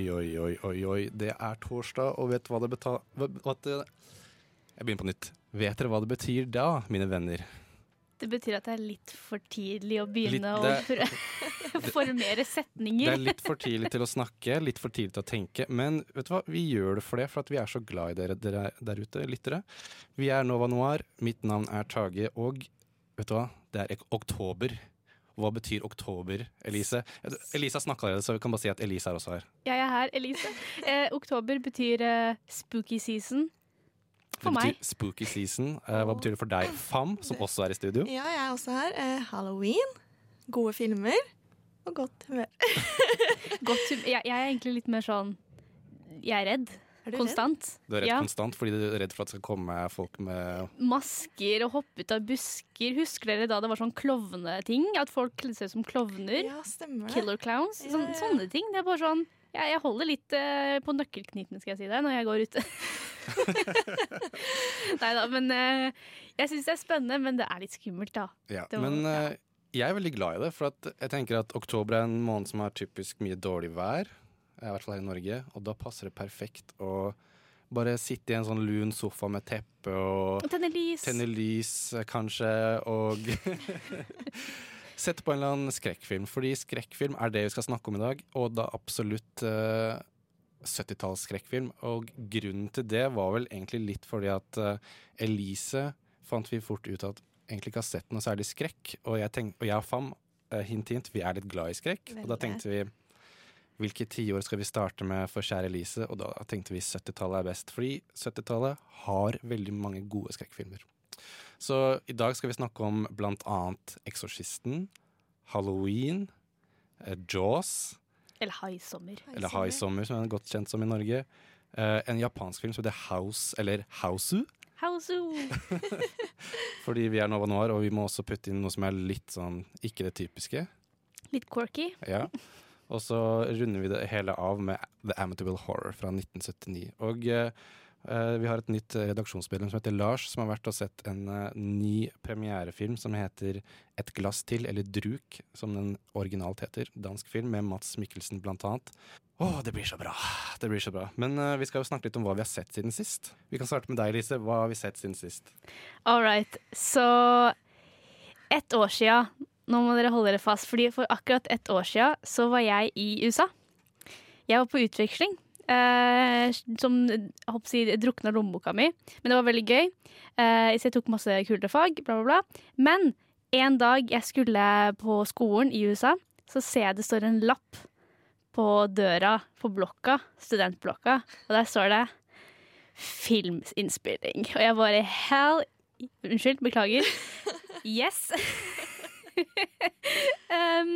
Oi, oi, oi, oi, oi. Det er torsdag, og vet hva det betyr Jeg begynner på nytt. Vet dere hva det betyr da, mine venner? Det betyr at det er litt for tidlig å begynne Litt- det- å formere setninger. Det er litt for tidlig til å snakke, litt for tidlig til å tenke. Men vet du hva, vi gjør det for det, for at vi er så glad i dere, dere der ute, lyttere. Vi er Nova Noir. Mitt navn er Tage, og vet du hva, det er oktober. Hva betyr oktober, Elise? Elise har snakka allerede, så vi kan bare si at Elise er også her. Jeg er her, Elise. Eh, oktober betyr eh, spooky season. For meg. spooky season. Eh, hva betyr det for deg, Fam, som også er i studio? Ja, jeg er også her. Eh, Halloween, gode filmer og godt humør. Godt humør. jeg, jeg er egentlig litt mer sånn Jeg er redd. Er du Konstant. Du er redd Ja. konstant fordi du er redd for at det skal komme folk med Masker og hoppe ut av busker. Husker dere da det var sånn klovneting? At folk kledde seg ut som klovner? Ja, stemmer det. Killer clowns? Ja, Sånn, ja. Sånne ting. Det er bare sånn jeg, jeg holder litt uh, på nøkkelknipene, skal jeg si det, når jeg går ute. Nei da, men uh, jeg syns det er spennende, men det er litt skummelt, da. Ja, var- men ja. eh, jeg er veldig glad i det, for at jeg tenker at oktober er en måned som har typisk mye dårlig vær. Eh, I hvert fall her i Norge. Og da passer det perfekt å bare sitte i en sånn lun sofa med teppe og Tenne lys. tenne lys, eh, kanskje, og Sette på en eller annen skrekkfilm, fordi skrekkfilm er det vi skal snakke om i dag. Og da absolutt uh, 70-talls-skrekkfilm. Og grunnen til det var vel egentlig litt fordi at uh, Elise fant vi fort ut at egentlig ikke har sett noe særlig skrekk. Og jeg, tenk, og jeg og Fam, uh, hint hint, vi er litt glad i skrekk. Og da tenkte vi hvilke tiår skal vi starte med for kjære Elise? Og da tenkte vi 70-tallet er best, fordi 70-tallet har veldig mange gode skrekkfilmer. Så i dag skal vi snakke om blant annet Eksorsisten, Halloween, eh, Jaws, Eller High Summer. eller High Summer, som er godt kjent som i Norge. eh, en japansk film som heter House, eller Hausu, Hausu. fordi vi er Nova Noir, og vi må også putte inn noe som er litt sånn ikke det typiske. Litt quirky. Ja. Og så runder vi det hele av med The Amityville Horror fra 1979. Og eh, eh, vi har et nytt redaksjonsmedlem som heter Lars, som har vært og sett en uh, ny premierefilm som heter Et glass til, eller Druk, som den originalt heter. Dansk film med Mats Mikkelsen blant annet. Å, det blir så bra! Det blir så bra. Men uh, vi skal jo snakke litt om hva vi har sett siden sist. Vi kan starte med deg, Lise. Hva har vi sett siden sist? All right. Så ett år sia Nå må dere holde dere fast, fordi for akkurat ett år sia så var jeg i USA. Jeg var på utveksling. Eh, som si, drukna lommeboka mi. Men det var veldig gøy. Eh, så jeg tok masse kule fag, bla, bla, bla. Men en dag jeg skulle på skolen i USA, så ser jeg det står en lapp på døra på blokka, studentblokka, og der står det filminnspilling. Og jeg bare hell Unnskyld, beklager. Yes. um,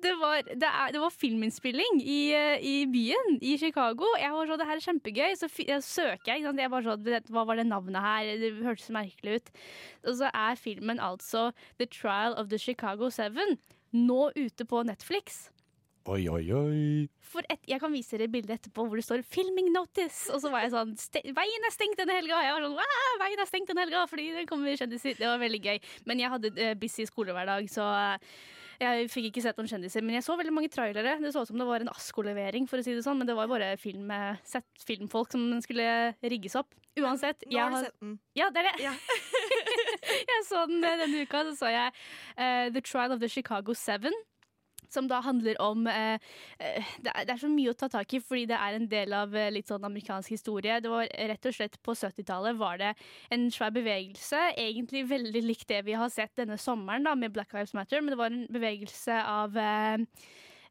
det var, det, er, det var filminnspilling i, eh, i byen, i Chicago. Jeg var sånn, det her er kjempegøy. Så jeg søker jeg. Jeg bare sånn, Hva var det navnet her? Det hørtes merkelig ut. Og så er filmen altså The Trial of the Chicago Seven. Nå ute på Netflix. Oi, oi, oi. For et, jeg kan vise dere bildet etterpå hvor det står 'filming notice'. Og så var jeg sånn ste, 'Veien er stengt denne helga!' Jeg var sånn, veien er stengt denne helga Fordi det kommer kjendiser. Det var veldig gøy. Men jeg hadde uh, busy skolehverdag, så eh, jeg fikk ikke sett noen kjendiser. Men jeg så veldig mange trailere. Det så ut som det var en ASKO-levering, for å si det sånn. Men det var bare film, eh, sett filmfolk som skulle rigges opp. Uansett. Nå jeg har du sett den. Ja, det er det. Ja. jeg så den denne uka. Så så jeg uh, The Trial of the Chicago Seven. Som da handler om eh, eh, det, er, det er så mye å ta tak i, fordi det er en del av eh, litt sånn amerikansk historie. Det var rett og slett På 70-tallet var det en svær bevegelse, egentlig veldig likt det vi har sett denne sommeren da med Black Lives Matter, men det var en bevegelse av eh,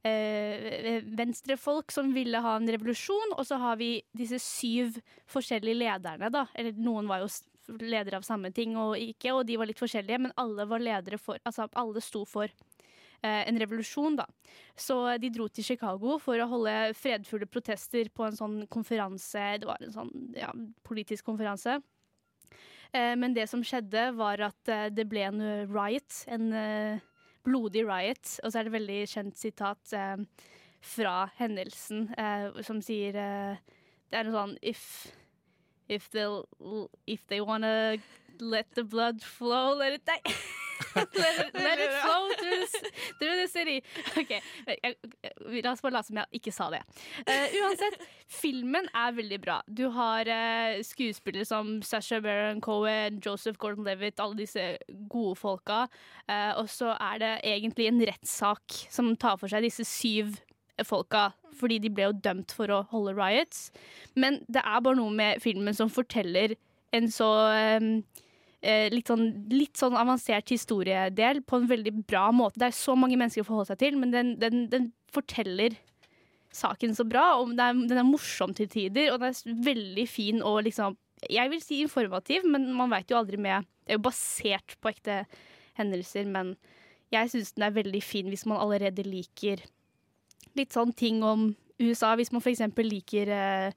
eh, venstrefolk som ville ha en revolusjon, og så har vi disse syv forskjellige lederne, da. Eller noen var jo ledere av samme ting og ikke, og de var litt forskjellige, men alle var ledere for Altså alle sto for en revolusjon, da. Så de dro til Chicago for å holde fredfulle protester på en sånn konferanse. Det var en sånn ja, politisk konferanse. Eh, men det som skjedde, var at eh, det ble en eh, riot. En eh, blodig riot. Og så er det et veldig kjent sitat eh, fra hendelsen eh, som sier eh, Det er noe sånn If, if, they'll, if they wanna let the blood flow, let it die. let, it, let it flow through the, through the city. OK, jeg, jeg, la oss bare late som jeg ikke sa det. Uh, uansett, filmen er veldig bra. Du har uh, skuespillere som Sasha Baron Cohen, Joseph Gordon-Levitt, alle disse gode folka. Uh, og så er det egentlig en rettssak som tar for seg disse syv folka, fordi de ble jo dømt for å holde riots. Men det er bare noe med filmen som forteller en så eh, litt, sånn, litt sånn avansert historiedel på en veldig bra måte. Det er så mange mennesker å forholde seg til, men den, den, den forteller saken så bra. Og er, den er morsom til tider, og den er veldig fin og liksom Jeg vil si informativ, men man veit jo aldri med Det er jo basert på ekte hendelser, men jeg syns den er veldig fin hvis man allerede liker litt sånn ting om USA. Hvis man f.eks. liker eh, eh,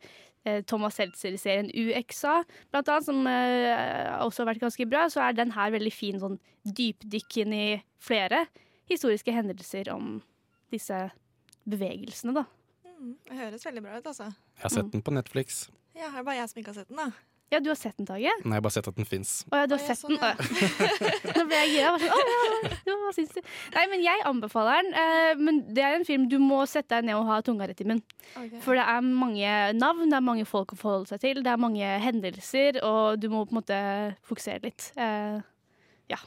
Thomas Seltzer-serien UXA, blant annet, som eh, også har vært ganske bra, så er den her veldig fin sånn dypdykk inn i flere historiske hendelser om disse bevegelsene, da. Mm, det høres veldig bra ut, altså. Jeg har sett den på Netflix. Ja, det er bare jeg som ikke har sett den, da. Ja, du har sett den, Tage? Nei, jeg har bare sett at den fins. Å ja, du har Å, ja, sett sånn, den? Å, ja. Nå ble jeg gira. Sånn, ja, hva syns du? Nei, men jeg anbefaler den. eh, men det er en film du må sette deg ned og ha tunga rett i munnen. Okay. For det er mange navn, det er mange folk å forholde seg til, det er mange hendelser, og du må på en måte fokusere litt. Eh, ja.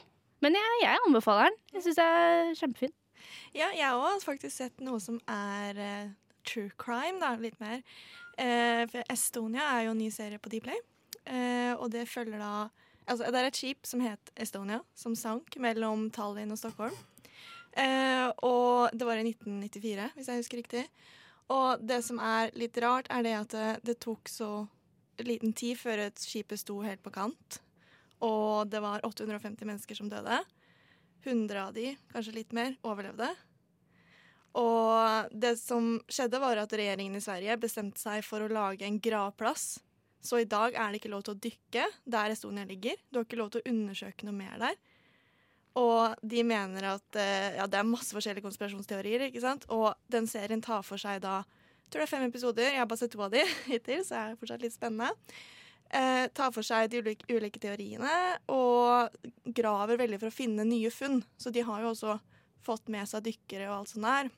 Men jeg, jeg anbefaler den. Jeg syns det er kjempefin. Ja, jeg òg har faktisk sett noe som er uh, true crime, da, litt mer. Uh, for Estonia er jo en ny serie på Dplay. Eh, og det følger da Altså, det er et skip som het Estonia, som sank mellom Tallinn og Stockholm. Eh, og det var i 1994, hvis jeg husker riktig. Og det som er litt rart, er det at det, det tok så liten tid før et skipet sto helt på kant. Og det var 850 mennesker som døde. 100 av de, kanskje litt mer, overlevde. Og det som skjedde, var at regjeringen i Sverige bestemte seg for å lage en gravplass. Så i dag er det ikke lov til å dykke der Estonia ligger. Du har ikke lov til å undersøke noe mer der. Og de mener at eh, Ja, det er masse forskjellige konspirasjonsteorier, ikke sant. Og den serien tar for seg da jeg tror det er fem episoder. Jeg har bare sett to av de hittil, så er det fortsatt litt spennende. Eh, tar for seg de ulike, ulike teoriene og graver veldig for å finne nye funn. Så de har jo også fått med seg dykkere og alt sånt der.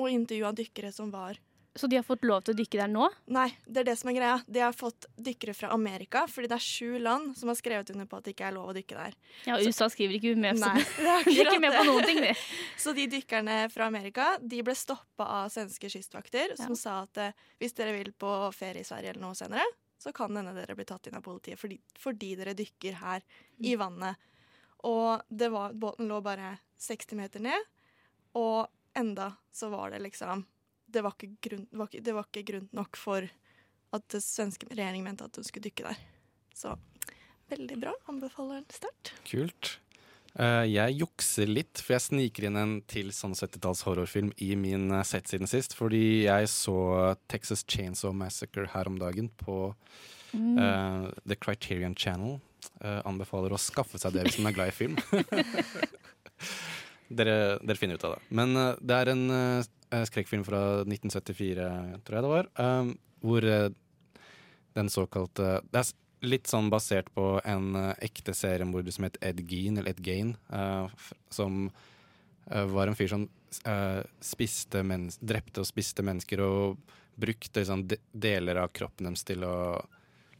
Og intervjua dykkere som var Så de har fått lov til å dykke der nå? Nei, det er det som er greia. De har fått dykkere fra Amerika, fordi det er sju land som har skrevet under på at det ikke er lov å dykke der. Ja, USA skriver ikke med, så Nei, det er de ikke med på noen ting, de. Så de dykkerne fra Amerika de ble stoppa av svenske kystvakter, som Ja. sa at eh, hvis dere vil på ferie i Sverige eller noe senere, så kan hende dere bli tatt inn av politiet fordi, fordi dere dykker her i vannet. Og det var, båten lå bare 60 meter ned, og enda så var det liksom Det var ikke, grunn, det var ikke, det var ikke grunn nok for at den svenske regjeringen mente at hun skulle dykke der. Så veldig bra. Anbefaler den sterkt. Kult. Uh, jeg jukser litt, for jeg sniker inn en til sånn 70-talls horrorfilm i min uh, sett siden sist. Fordi jeg så Texas Chainsaw Massacre her om dagen på eh, The Criterion Channel. Uh, anbefaler å skaffe seg det hvis man er glad i film. dere, dere finner ut av det. Men eh, det er en uh, skrekkfilm fra 1974, tror jeg det var, eh, hvor eh, den såkalte Det er litt sånn basert på en eh, ekte seriemorder som het Ed Gein, eller Ed Gein, eh, som eh, var en fyr som eh, spiste drepte og spiste mennesker og brukte liksom, de deler av kroppen deres til å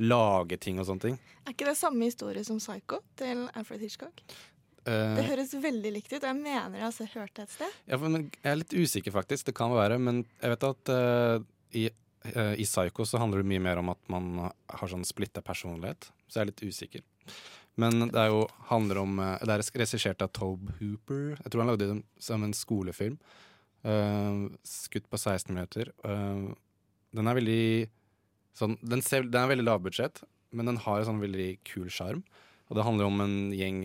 lage ting og sånne ting. Er ikke det samme historie som Psycho til Alfred Hitchcock? Eh, Det høres veldig likt ut. Jeg mener jeg har hørt det et sted. Ja, men jeg er litt usikker, faktisk. Det kan være. Men jeg vet at uh, i, uh, i Psycho så handler det mye mer om at man har sånn splitta personlighet. Så jeg er litt usikker. Men det er jo, handler om Det er regissert av Tobe Hooper. Jeg tror han lagde det som en skolefilm. Skutt på 16 minutter. Den er veldig sånn den, ser, den er veldig lavbudsjett, men den har en sånn veldig kul sjarm. Og det handler om en gjeng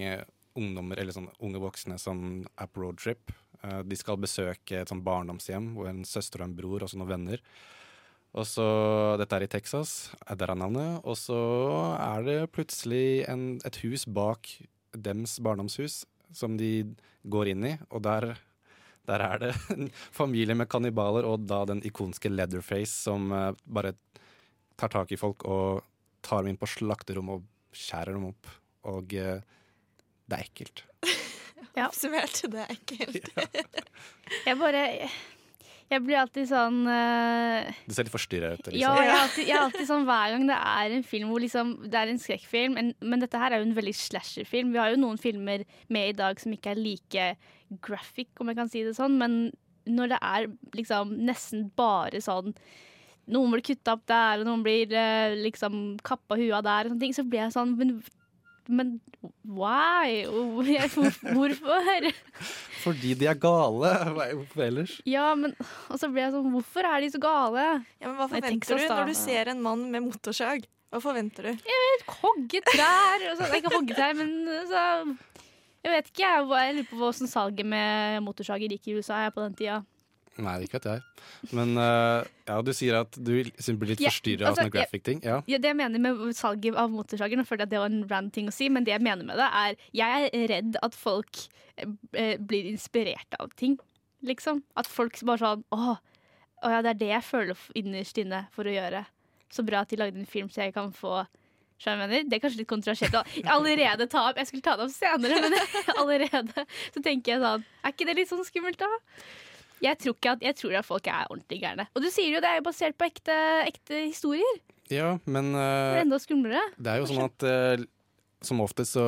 ungdommer, eller sånn unge voksne, som er på roadtrip. Eh, de skal besøke et sånn barndomshjem hvor en søster og en bror og noen venner. Og så, Dette er i Texas, er der er navnet. Og så er det plutselig en, et hus bak dems barndomshus som de går inn i, og der, der er det en familie med kannibaler og da den ikonske Leatherface som eh, bare tar tak i folk og tar dem inn på slakterommet og skjærer dem opp. Og eh, det er ekkelt. Ja. Oppsummert, det er ekkelt. Jeg bare Jeg blir alltid sånn uh, Du ser litt forstyrra ut. Ja, Liksom. jeg er, alltid, jeg er alltid sånn hver gang det er en film hvor liksom, det er en skrekkfilm, men, men dette her er jo en veldig slasherfilm. Vi har jo noen filmer med i dag som ikke er like graphic, om jeg kan si det sånn, men når det er liksom nesten bare sånn noen blir kutta opp der, og noen blir eh, liksom kappa huet av der, og sånne ting, så blir jeg sånn Men, men why? Hvorfor? Fordi de er gale. Hvorfor ellers? Ja, men Og så ble jeg sånn Hvorfor er de så gale? Ja, men Hva forventer du når du ser en mann med motorsag? Hva forventer du? hogge trær og så, Ikke hogge trær, men så Jeg vet ikke, jeg, jeg lurer på hvordan salget med motorsager gikk i USA jeg, på den tida. Nei, ikke vet jeg. Men uh, ja, du sier at du blir litt Ja, forstyrra av altså, sånne graphic-ting. Ja. Ja, det jeg mener med salget av motorsager, Jeg føler at det var en rand ting å si, men det jeg mener med det, er jeg er redd at folk eh, blir inspirert av ting, liksom. At folk bare sånn Å, å ja, det er det jeg føler innerst inne for å gjøre. Så bra at de lagde en film så jeg kan få? Det er kanskje litt kontrasjert å allerede ta opp. Jeg skulle ta det opp senere, men allerede så tenker jeg sånn Er ikke det litt sånn skummelt, da? Jeg tror, at, jeg tror at folk er ordentlig gærne. Og du sier jo det er jo basert på ekte, ekte historier. ja, men Det eh, er enda skumlere. det er jo sånn at uh, som oftest så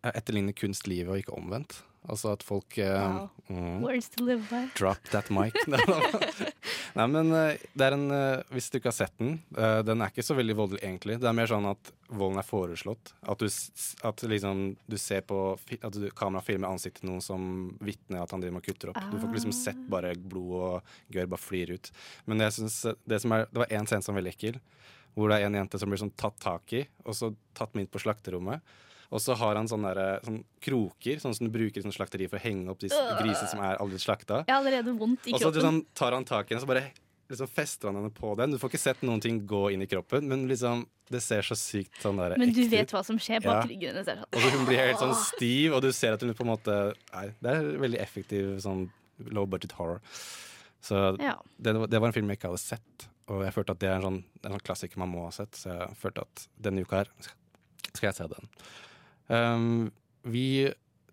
etterligner kunst livet, og ikke omvendt. Altså at folk eh, Wow. mm, Words to live by. Drop that mic. Nei, men eh, det er en eh, Hvis du ikke har sett den, eh, den er ikke så veldig voldelig, egentlig. Det er mer sånn at volden er foreslått. At du, at liksom, du ser på At du, kamera filmer ansiktet til noen som vitner at han driver med kutter opp. Du får ikke liksom sett bare blod og gørr bare flyr ut. Men jeg synes, det, som er, det var én scene som var veldig ekkel. Hvor det er en jente som blir sånn tatt tak i, og så tatt med inn på slakterommet. Og så har han sånne, der, sånne kroker, sånn som du bruker i sånn slakteri for å henge opp de s- grisene som er allerede slakta. Jeg har allerede vondt i Og så kroppen. liksom, tar han tak i henne, så bare liksom fester han henne på den. Du får ikke sett noen ting gå inn i kroppen, men liksom, det ser så sykt sånn der Men du vet hva som skjer bak Ja. ryggen hennes. sånn, Og så hun blir helt sånn stiv, og du ser at hun på en måte Nei, det er veldig effektiv sånn low budget horror. Så Ja. det, det var en film jeg ikke hadde sett, og jeg følte at det er en sånn, en sånn klassiker man må ha sett, så jeg følte at denne uka her skal jeg se den. Um, vi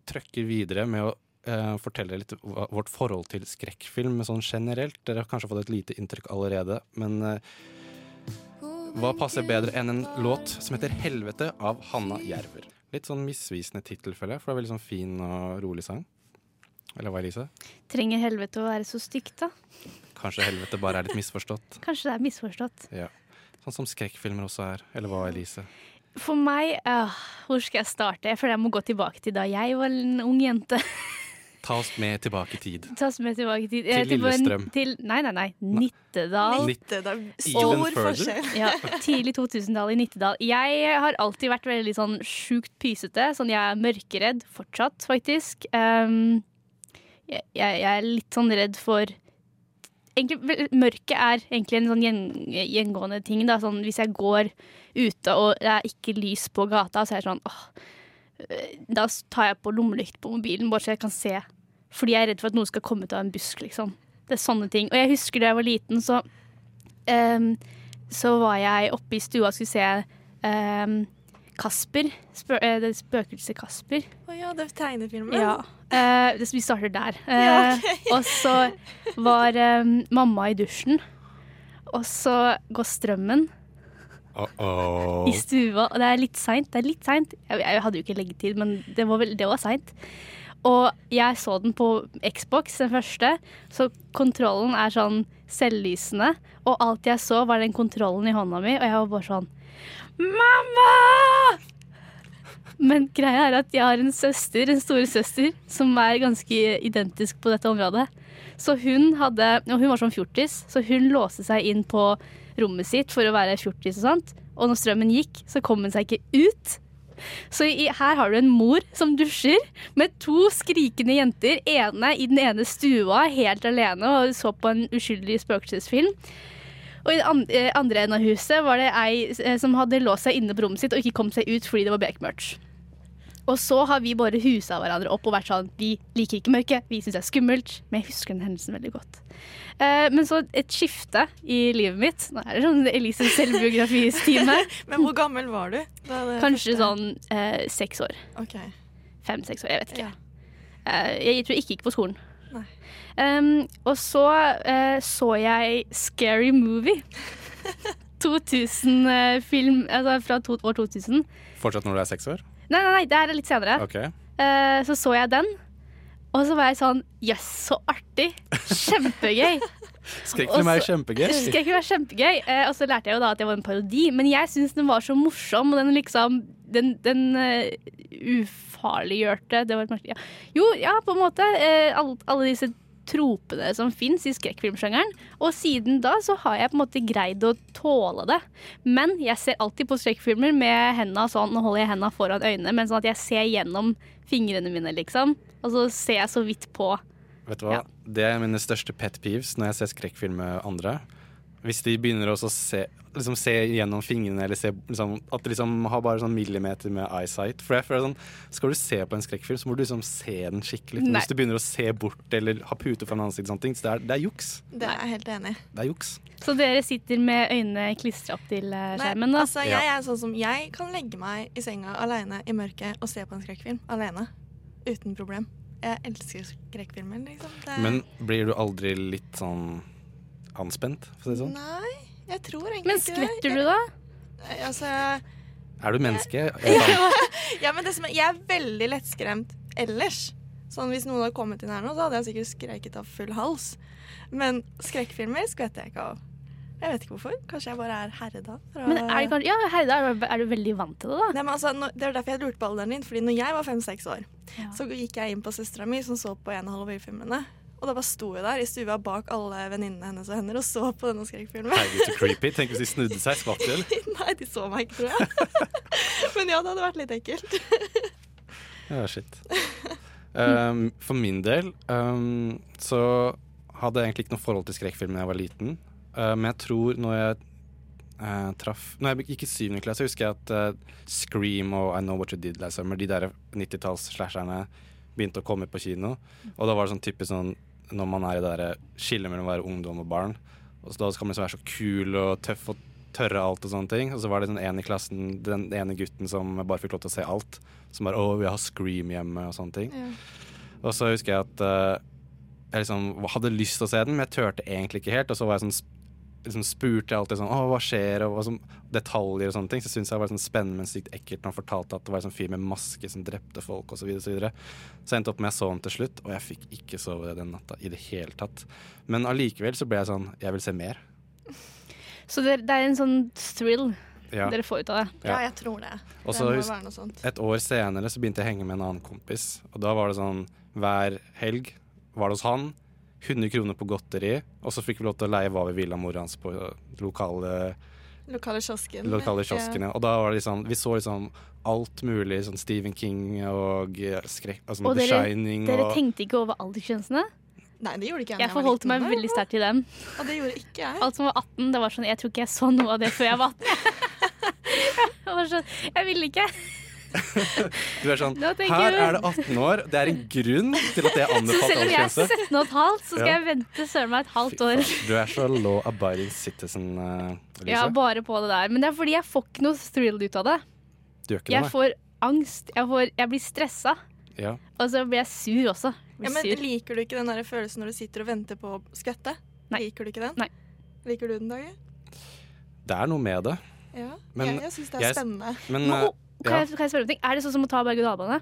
trøkker videre med å eh, fortelle litt vårt forhold til skrekkfilm sånn generelt. Dere har kanskje fått et lite inntrykk allerede, men eh, hva passer bedre enn en låt som heter 'Helvete' av Hanna Jerver? Litt sånn misvisende tittel, føler jeg, for det er veldig sånn fin og rolig sang. Eller hva, Elise? Trenger helvete å være så stygt, da? Kanskje helvete bare er litt misforstått? Kanskje det er misforstått. Ja. Sånn som skrekkfilmer også er. Eller hva, Elise? For meg øh, Hvor skal jeg starte? Jeg føler jeg må gå tilbake til da jeg var en ung jente. Ta oss med tilbake i tid. Ta oss med tilbake tid. Til Lillestrøm. Til, nei, nei, nei. Nittedal. Nittedal. stor forskjell. Ja, tidlig 2000-tall i Nittedal. Jeg har alltid vært veldig sånn sjukt pysete. Sånn jeg er mørkeredd fortsatt, faktisk. Um, jeg, jeg, jeg er litt sånn redd for egentlig, Mørket er egentlig en sånn gjengående ting. Da. Sånn, hvis jeg går ute og det er ikke lys på gata, så er jeg sånn åh, øh, Da tar jeg på lommelykt på mobilen, bare så jeg kan se. Fordi jeg er redd for at noen skal komme ut av en busk, liksom. Det er sånne ting. Og jeg husker da jeg var liten, så um, så var jeg oppe i stua og skulle se um, Kasper. Spø eh, det spøkelset Kasper. Å ja, det er tegnefilmen. Ja. Uh, det, vi starter der. Ja, okay. og så var um, mamma i dusjen, og så går strømmen Uh-oh. i stua. Og det er litt seint. Det er litt seint. Jeg, jeg hadde jo ikke leggetid, men det var, vel, var seint. Og jeg så den på Xbox, den første, så kontrollen er sånn selvlysende. Og alt jeg så, var den kontrollen i hånda mi, og jeg var bare sånn Mamma! Men greia er at jeg har en søster, en storesøster, som er ganske identisk på dette området. Så hun hadde, og hun var sånn fjortis, så hun låste seg inn på rommet sitt for å være fjortis og sånt. Og når strømmen gikk, så kom hun seg ikke ut. Så i, her har du en mor som dusjer med to skrikende jenter. Ene i den ene stua, helt alene, og så på en uskyldig spøkelsesfilm. Og i det eh, andre enden av huset var det ei eh, som hadde låst seg inne på rommet sitt og ikke kom seg ut fordi det var bekmørkt. Og så har vi bare husa hverandre opp og vært sånn Vi liker ikke mørke, vi syns det er skummelt. Men jeg husker den hendelsen veldig godt. Eh, men så et skifte i livet mitt. Nå er det sånn Elises selvbiografistime. Men hvor gammel var du? da det Kanskje første- sånn eh, seks år. Okay. Fem-seks år, jeg vet ikke. Ja. Eh, jeg tror jeg ikke gikk på skolen. Um, og så eh, så jeg Scary Movie. 2000-film altså fra to, år 2000. Fortsatt når du er seks år? Nei, nei, nei, det her er litt senere. Okay. Eh, så så jeg den, og så var jeg sånn Jøss, så artig! Kjempegøy. Og så- kjempegøy. Skrekkfilm er kjempegøy. Eh, og så lærte jeg jo da at det var en parodi, men jeg syns den var så morsom, og den liksom Den, den eh, ufarliggjørte det var et ja. Jo, ja, på en måte. eh, alle, alle disse tropene som fins i skrekkfilmsjangeren. Og siden da så har jeg på en måte greid å tåle det. Men jeg ser alltid på skrekkfilmer med henda sånn, nå holder jeg henda foran øynene, men sånn at jeg ser gjennom fingrene mine, liksom. Og så ser jeg så vidt på. Vet du hva? Ja. Det er mine største pet peeves når jeg ser skrekkfilm med andre. Hvis de begynner også å se, liksom se gjennom fingrene, eller se, liksom, at de liksom har bare sånn millimeter med eyesight. For jeg føler sånn, Skal du se på en skrekkfilm, så må du liksom se den skikkelig. Nei. Hvis du begynner å se bort eller ha pute foran ansiktet, sånne ting, så det er, det er juks. Det er jeg helt enig. Det er juks. Så dere sitter med øynene klistra opp til eh, Nei, skjermen, da? altså, jeg er sånn som Jeg kan legge meg i senga alene i mørket og se på en skrekkfilm alene. Uten problem. Jeg elsker skrekkfilmer, liksom. Det... Men blir du aldri litt sånn anspent, for å si det sånn? Nei, jeg tror egentlig Men ikke skvetter det. du da? Jeg, altså, Er du menneske? Ja, men det som er, jeg er veldig lettskremt ellers. Sånn Hvis noen hadde kommet inn her nå, så hadde jeg sikkert skreket av full hals. Men skrekkfilmer skvetter jeg ikke av. Jeg vet ikke hvorfor. Kanskje jeg bare er herda. Men er, du, ja, herda, er, du, veldig vant til det, da? Nei, men altså, det er derfor jeg lurte på alderen din. Fordi når jeg var fem-seks år, Ja. så gikk jeg inn på søstera mi, som så på en av Halloween-filmene. Og da bare sto jeg der i stua bak alle venninnene hennes og hender og så på denne skrekkfilmen. Herregud, så creepy. Tenk hvis de snudde seg. Skvatt til. Nei, de så meg ikke, tror jeg. men ja, det hadde vært litt ekkelt. Ja, shit. Um, for min del um, så hadde jeg egentlig ikke noe forhold til skrekkfilm da jeg var liten. Uh, men jeg tror når jeg uh, traff Når jeg gikk i syvende klasse, husker jeg at uh, Scream og I Know What You Did Last Summer, de der 90-talls-slasherne, begynte å komme på kino. Og da var det sånn typisk sånn når man er i det der skillet mellom å være ungdom og barn. Og så da skal man liksom være så kul og tøff og tørre alt og sånne ting. Og så var det sånn en i klassen, den ene gutten som bare fikk lov til å se alt. Som bare 'Å, vi har Scream hjemme', og sånne ting. Og så husker jeg at uh, jeg liksom hadde lyst til å se den, men jeg turte egentlig ikke helt. Og så var jeg sånn liksom spurte jeg alltid sånn 'Å, hva skjer?' og og, som, detaljer og sånne ting. Så syntes jeg det var sånn spennende, men sykt ekkelt når han fortalte at det var en sånn fyr med maske som drepte folk osv. Så, videre, og så, videre. så jeg endte opp med jeg så ham til slutt, og jeg fikk ikke sove den natta i det hele tatt. Men allikevel så ble jeg sånn Jeg vil se mer. Så det, det er en sånn thrill Ja. dere får ut av det. Ja. Ja, jeg tror det. Og så. Et år senere så begynte jeg å henge med en annen kompis. Og da var det sånn hver helg var det hos han. 100 kroner på godteri, og så fikk vi lov til å leie hva vi ville av mora hans på lokale, Lokale kiosken. lokale kioskene. Og da var det liksom Vi så liksom alt mulig, sånn Stephen King og eh, skrekk Altså Og The dere- Shining Dere og tenkte ikke over aldersgrensene? Ja. Nei, det gjorde ikke jeg. Jeg forholdt meg veldig sterkt til den. Og det gjorde ikke jeg. Alt som var 18, det var sånn Jeg tror ikke jeg så noe av det før jeg var 18. jeg var sånn Jeg ville ikke. Du er sånn Her er det 18 år, det er en grunn til at det er Så anbefalt selv om jeg er aldersgrense. 17 og et halvt, så skal Ja. jeg vente søren meg et halvt år. Du er så law abiding citizen, uh, Lise. Ja, bare på det der. Men det er fordi jeg får ikke noe thrill ut av det. du gjør ikke Jeg det, får angst. Jeg, får, jeg blir stressa. Ja. Og så blir jeg sur også. Ja, men sur. Liker du ikke den der følelsen når du sitter og venter på å skvette? Nei. Liker du ikke den? Nei. Liker du den, Dage? Det er noe med det. Ja. Men jeg jeg syns det er jeg- spennende. Men Men, eh, kan, ja. jeg, kan jeg spørre om ting? Er det sånn som å ta berg-og-dal-bane?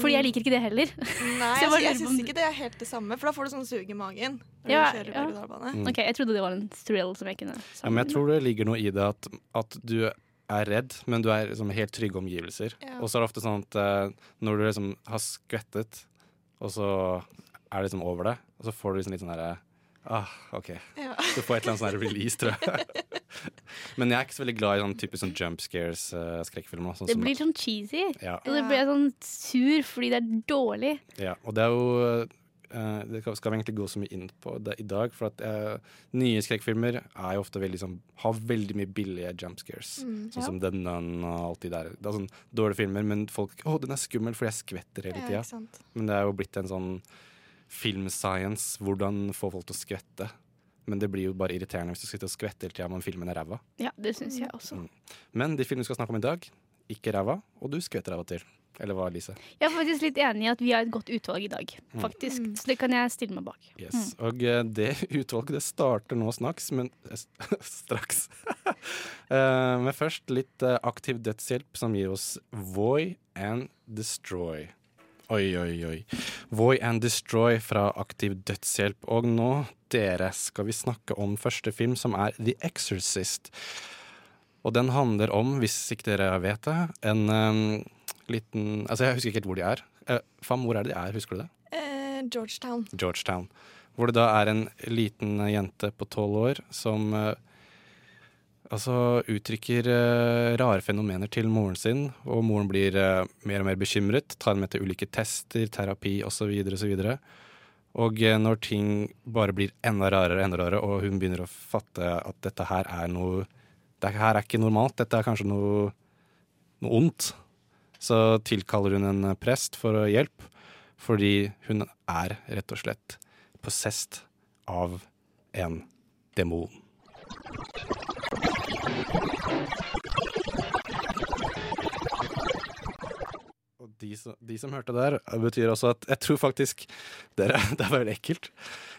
Fordi jeg liker ikke det heller. Nei, jeg jeg, jeg syns ikke det er helt det samme, for da får du sånn sug i magen. Når Ja, du ja. Mm. Ok, Jeg trodde det var en thrill som jeg kunne Ja, men jeg tror det ligger noe i det at, at du er redd, men du er liksom helt trygge omgivelser. Ja. Og så er det ofte sånn at uh, når du liksom har skvettet, og så er det liksom over det, og så får du liksom litt sånn derre Ah, ok. Ja. Du får et eller annet sånn release, tror jeg. Men jeg er ikke så veldig glad i sånn typisk sånn jump scares-skrekkfilmer. sånn Det som- blir sånn cheesy. ja, Og det blir sånn sur fordi det er dårlig. ja, og det er jo uh, Det skal vi egentlig gå så mye inn på det i dag. For at uh, nye skrekkfilmer er jo ofte veldig sånn Har veldig mye billige jump scares. Mm, Sånn ja. som The Nun og alt de der. Det er sånn dårlige filmer, men folk Å, den er skummel fordi jeg skvetter hele Ja, tida. Men det er jo blitt en sånn filmscience. Hvordan få folk til å skvette. Men det blir jo bare irriterende hvis du sitter og skvetter hele tida, om filmen er ræva. Ja, det synes jeg også. Mm. Men de filmene vi skal snakke om i dag, ikke ræva, og du skvetter av og til. Eller hva, Lise? Jeg er faktisk litt enig i at vi har et godt utvalg i dag, Mm. faktisk. Mm. Så det kan jeg stille meg bak. Yes. Og eh, det utvalget det starter nå snaks, men eh, straks. Eh, men først litt aktiv dødshjelp som gir oss Voy and Destroy. Oi, oi, oi. Voy and Destroy fra Aktiv dødshjelp. Og nå, dere, skal vi snakke om første film, som er The Exorcist. Og den handler om, hvis ikke dere vet det, en um, liten Altså, jeg husker ikke helt hvor de er. Uh, Fam, hvor er det de er? Husker du det? Uh, Georgetown. Georgetown. Hvor det da er en liten jente på tolv år som eh, altså uttrykker uh, rare fenomener til moren sin, og moren blir uh, mer og mer bekymret, tar med til ulike tester, terapi osv. osv. Og eh, når ting bare blir enda rarere og enda rarere, og hun begynner å fatte at dette her er noe Det her er ikke normalt, dette er kanskje noe, noe ondt, så tilkaller hun en prest for hjelp, fordi hun er rett og slett possessed av en demon. Og de som, de som hørte der, betyr altså at jeg tror faktisk Dere, det er veldig ekkelt.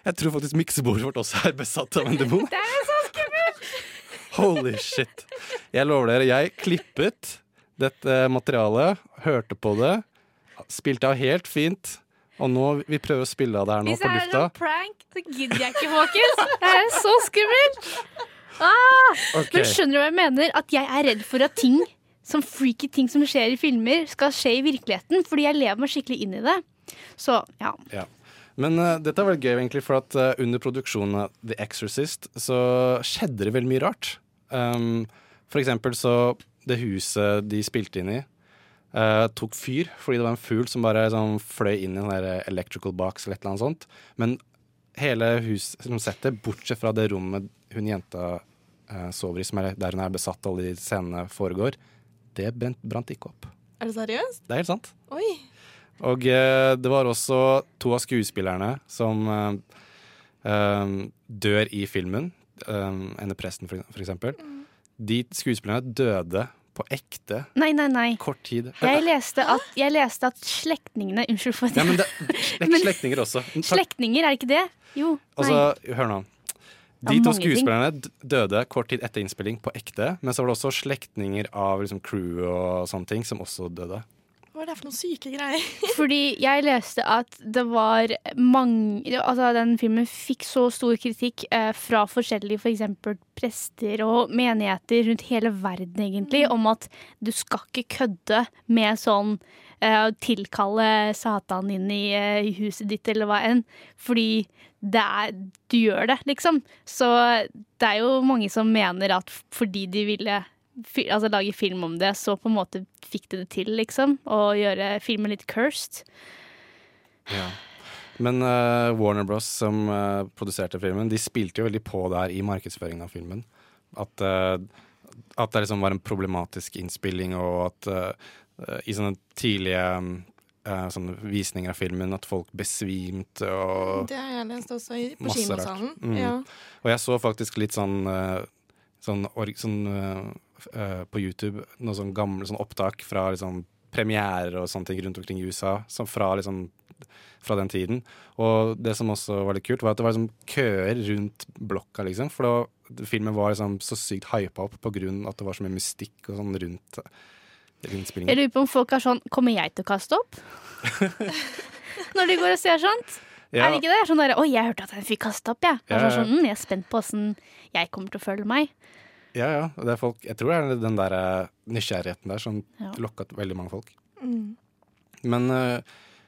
Jeg tror faktisk miksebordet vårt også er besatt av en demon. Det er så skummelt! Holy shit. Jeg lover dere, jeg klippet dette materialet, hørte på det, spilte av helt fint. Og nå vi prøver å spille av det her nå Hvis det er en prank, så gidder jeg ikke, folkens. Det er så skummelt. Ah! okay. Men skjønner du hva jeg mener? At jeg er redd for at ting som freaky ting som skjer i filmer, skal skje i virkeligheten. Fordi jeg lever meg skikkelig inn i det. Så ja. Ja. Men uh, dette er veldig gøy, egentlig, for at uh, under produksjonen av The Exorcist så skjedde det veldig mye rart. Um, for eksempel så det huset de spilte inn i, Uh, tok fyr fordi det var en fugl som bare sånn, fløy inn i en sånn electrical box eller et eller annet sånt. Men hele huset, som settet, bortsett fra det rommet hun jenta eh, sover i, som er der hun er besatt, alle de scenene foregår, det brent, brant ikke opp. Er det seriøst? Det er helt sant. Oi. Og eh, det var også to av skuespillerne som eh, eh, dør i filmen. Eh, presten, for, for eksempel. De skuespillerne døde på ekte Nei, nei, nei. kort tid. Jeg leste at, jeg leste at slektningene Unnskyld for Ja, det. men det, det er slektninger også. Takk. Slektninger, er det ikke det? Jo. Nei. Altså, hør nå. De to skuespillerne døde kort tid etter innspilling på ekte, men så var det også slektninger av liksom, crew og sånne ting som også døde. Er det for noen syke greier? Fordi jeg leste at det var mange Altså den filmen fikk så stor kritikk eh, fra forskjellige for eksempel prester og menigheter rundt hele verden egentlig, om at du skal ikke kødde med sånn eh, tilkalle Satan inn i, eh, huset ditt eller hva enn. Fordi det er Du gjør det, liksom. Så det er jo mange som mener at fordi de ville altså lage film om det, så på en måte fikk de det til, liksom. Og gjøre filmen litt cursed. Ja. Men uh, Warner Bros, som uh, produserte filmen, de spilte jo veldig på der i markedsføringen av filmen. At, uh, at det liksom var en problematisk innspilling, og at i sånne tidlige eh, sånne visninger av filmen at folk besvimte og Det har jeg lest også i, på kinosalen. Mm. Ja. Og jeg så faktisk litt sånn Sånn, sånn eh, på YouTube noen sånn gamle sånn opptak fra liksom premierer og sånne ting rundt omkring i USA. Fra liksom fra den tiden. Og det som også var litt kult, var at det var liksom køer rundt blokka, liksom. For da, filmen var liksom så sykt hypa opp på grunn av at det var så mye mystikk og sånn rundt eh, Jeg lurer på om folk er sånn Kommer jeg til å kaste opp? Når de går og ser sånt? Ja, Er det ikke det? Sånn der, Oi, jeg hørte at jeg fikk kaste opp, jeg. Ja, Ja. ja. Sånn, mm, jeg er spent på åssen jeg kommer til å føle meg. Ja, ja. Det er folk, jeg tror det er den der eh, nysgjerrigheten der som Ja. lokka veldig mange folk. Mm. Men uh,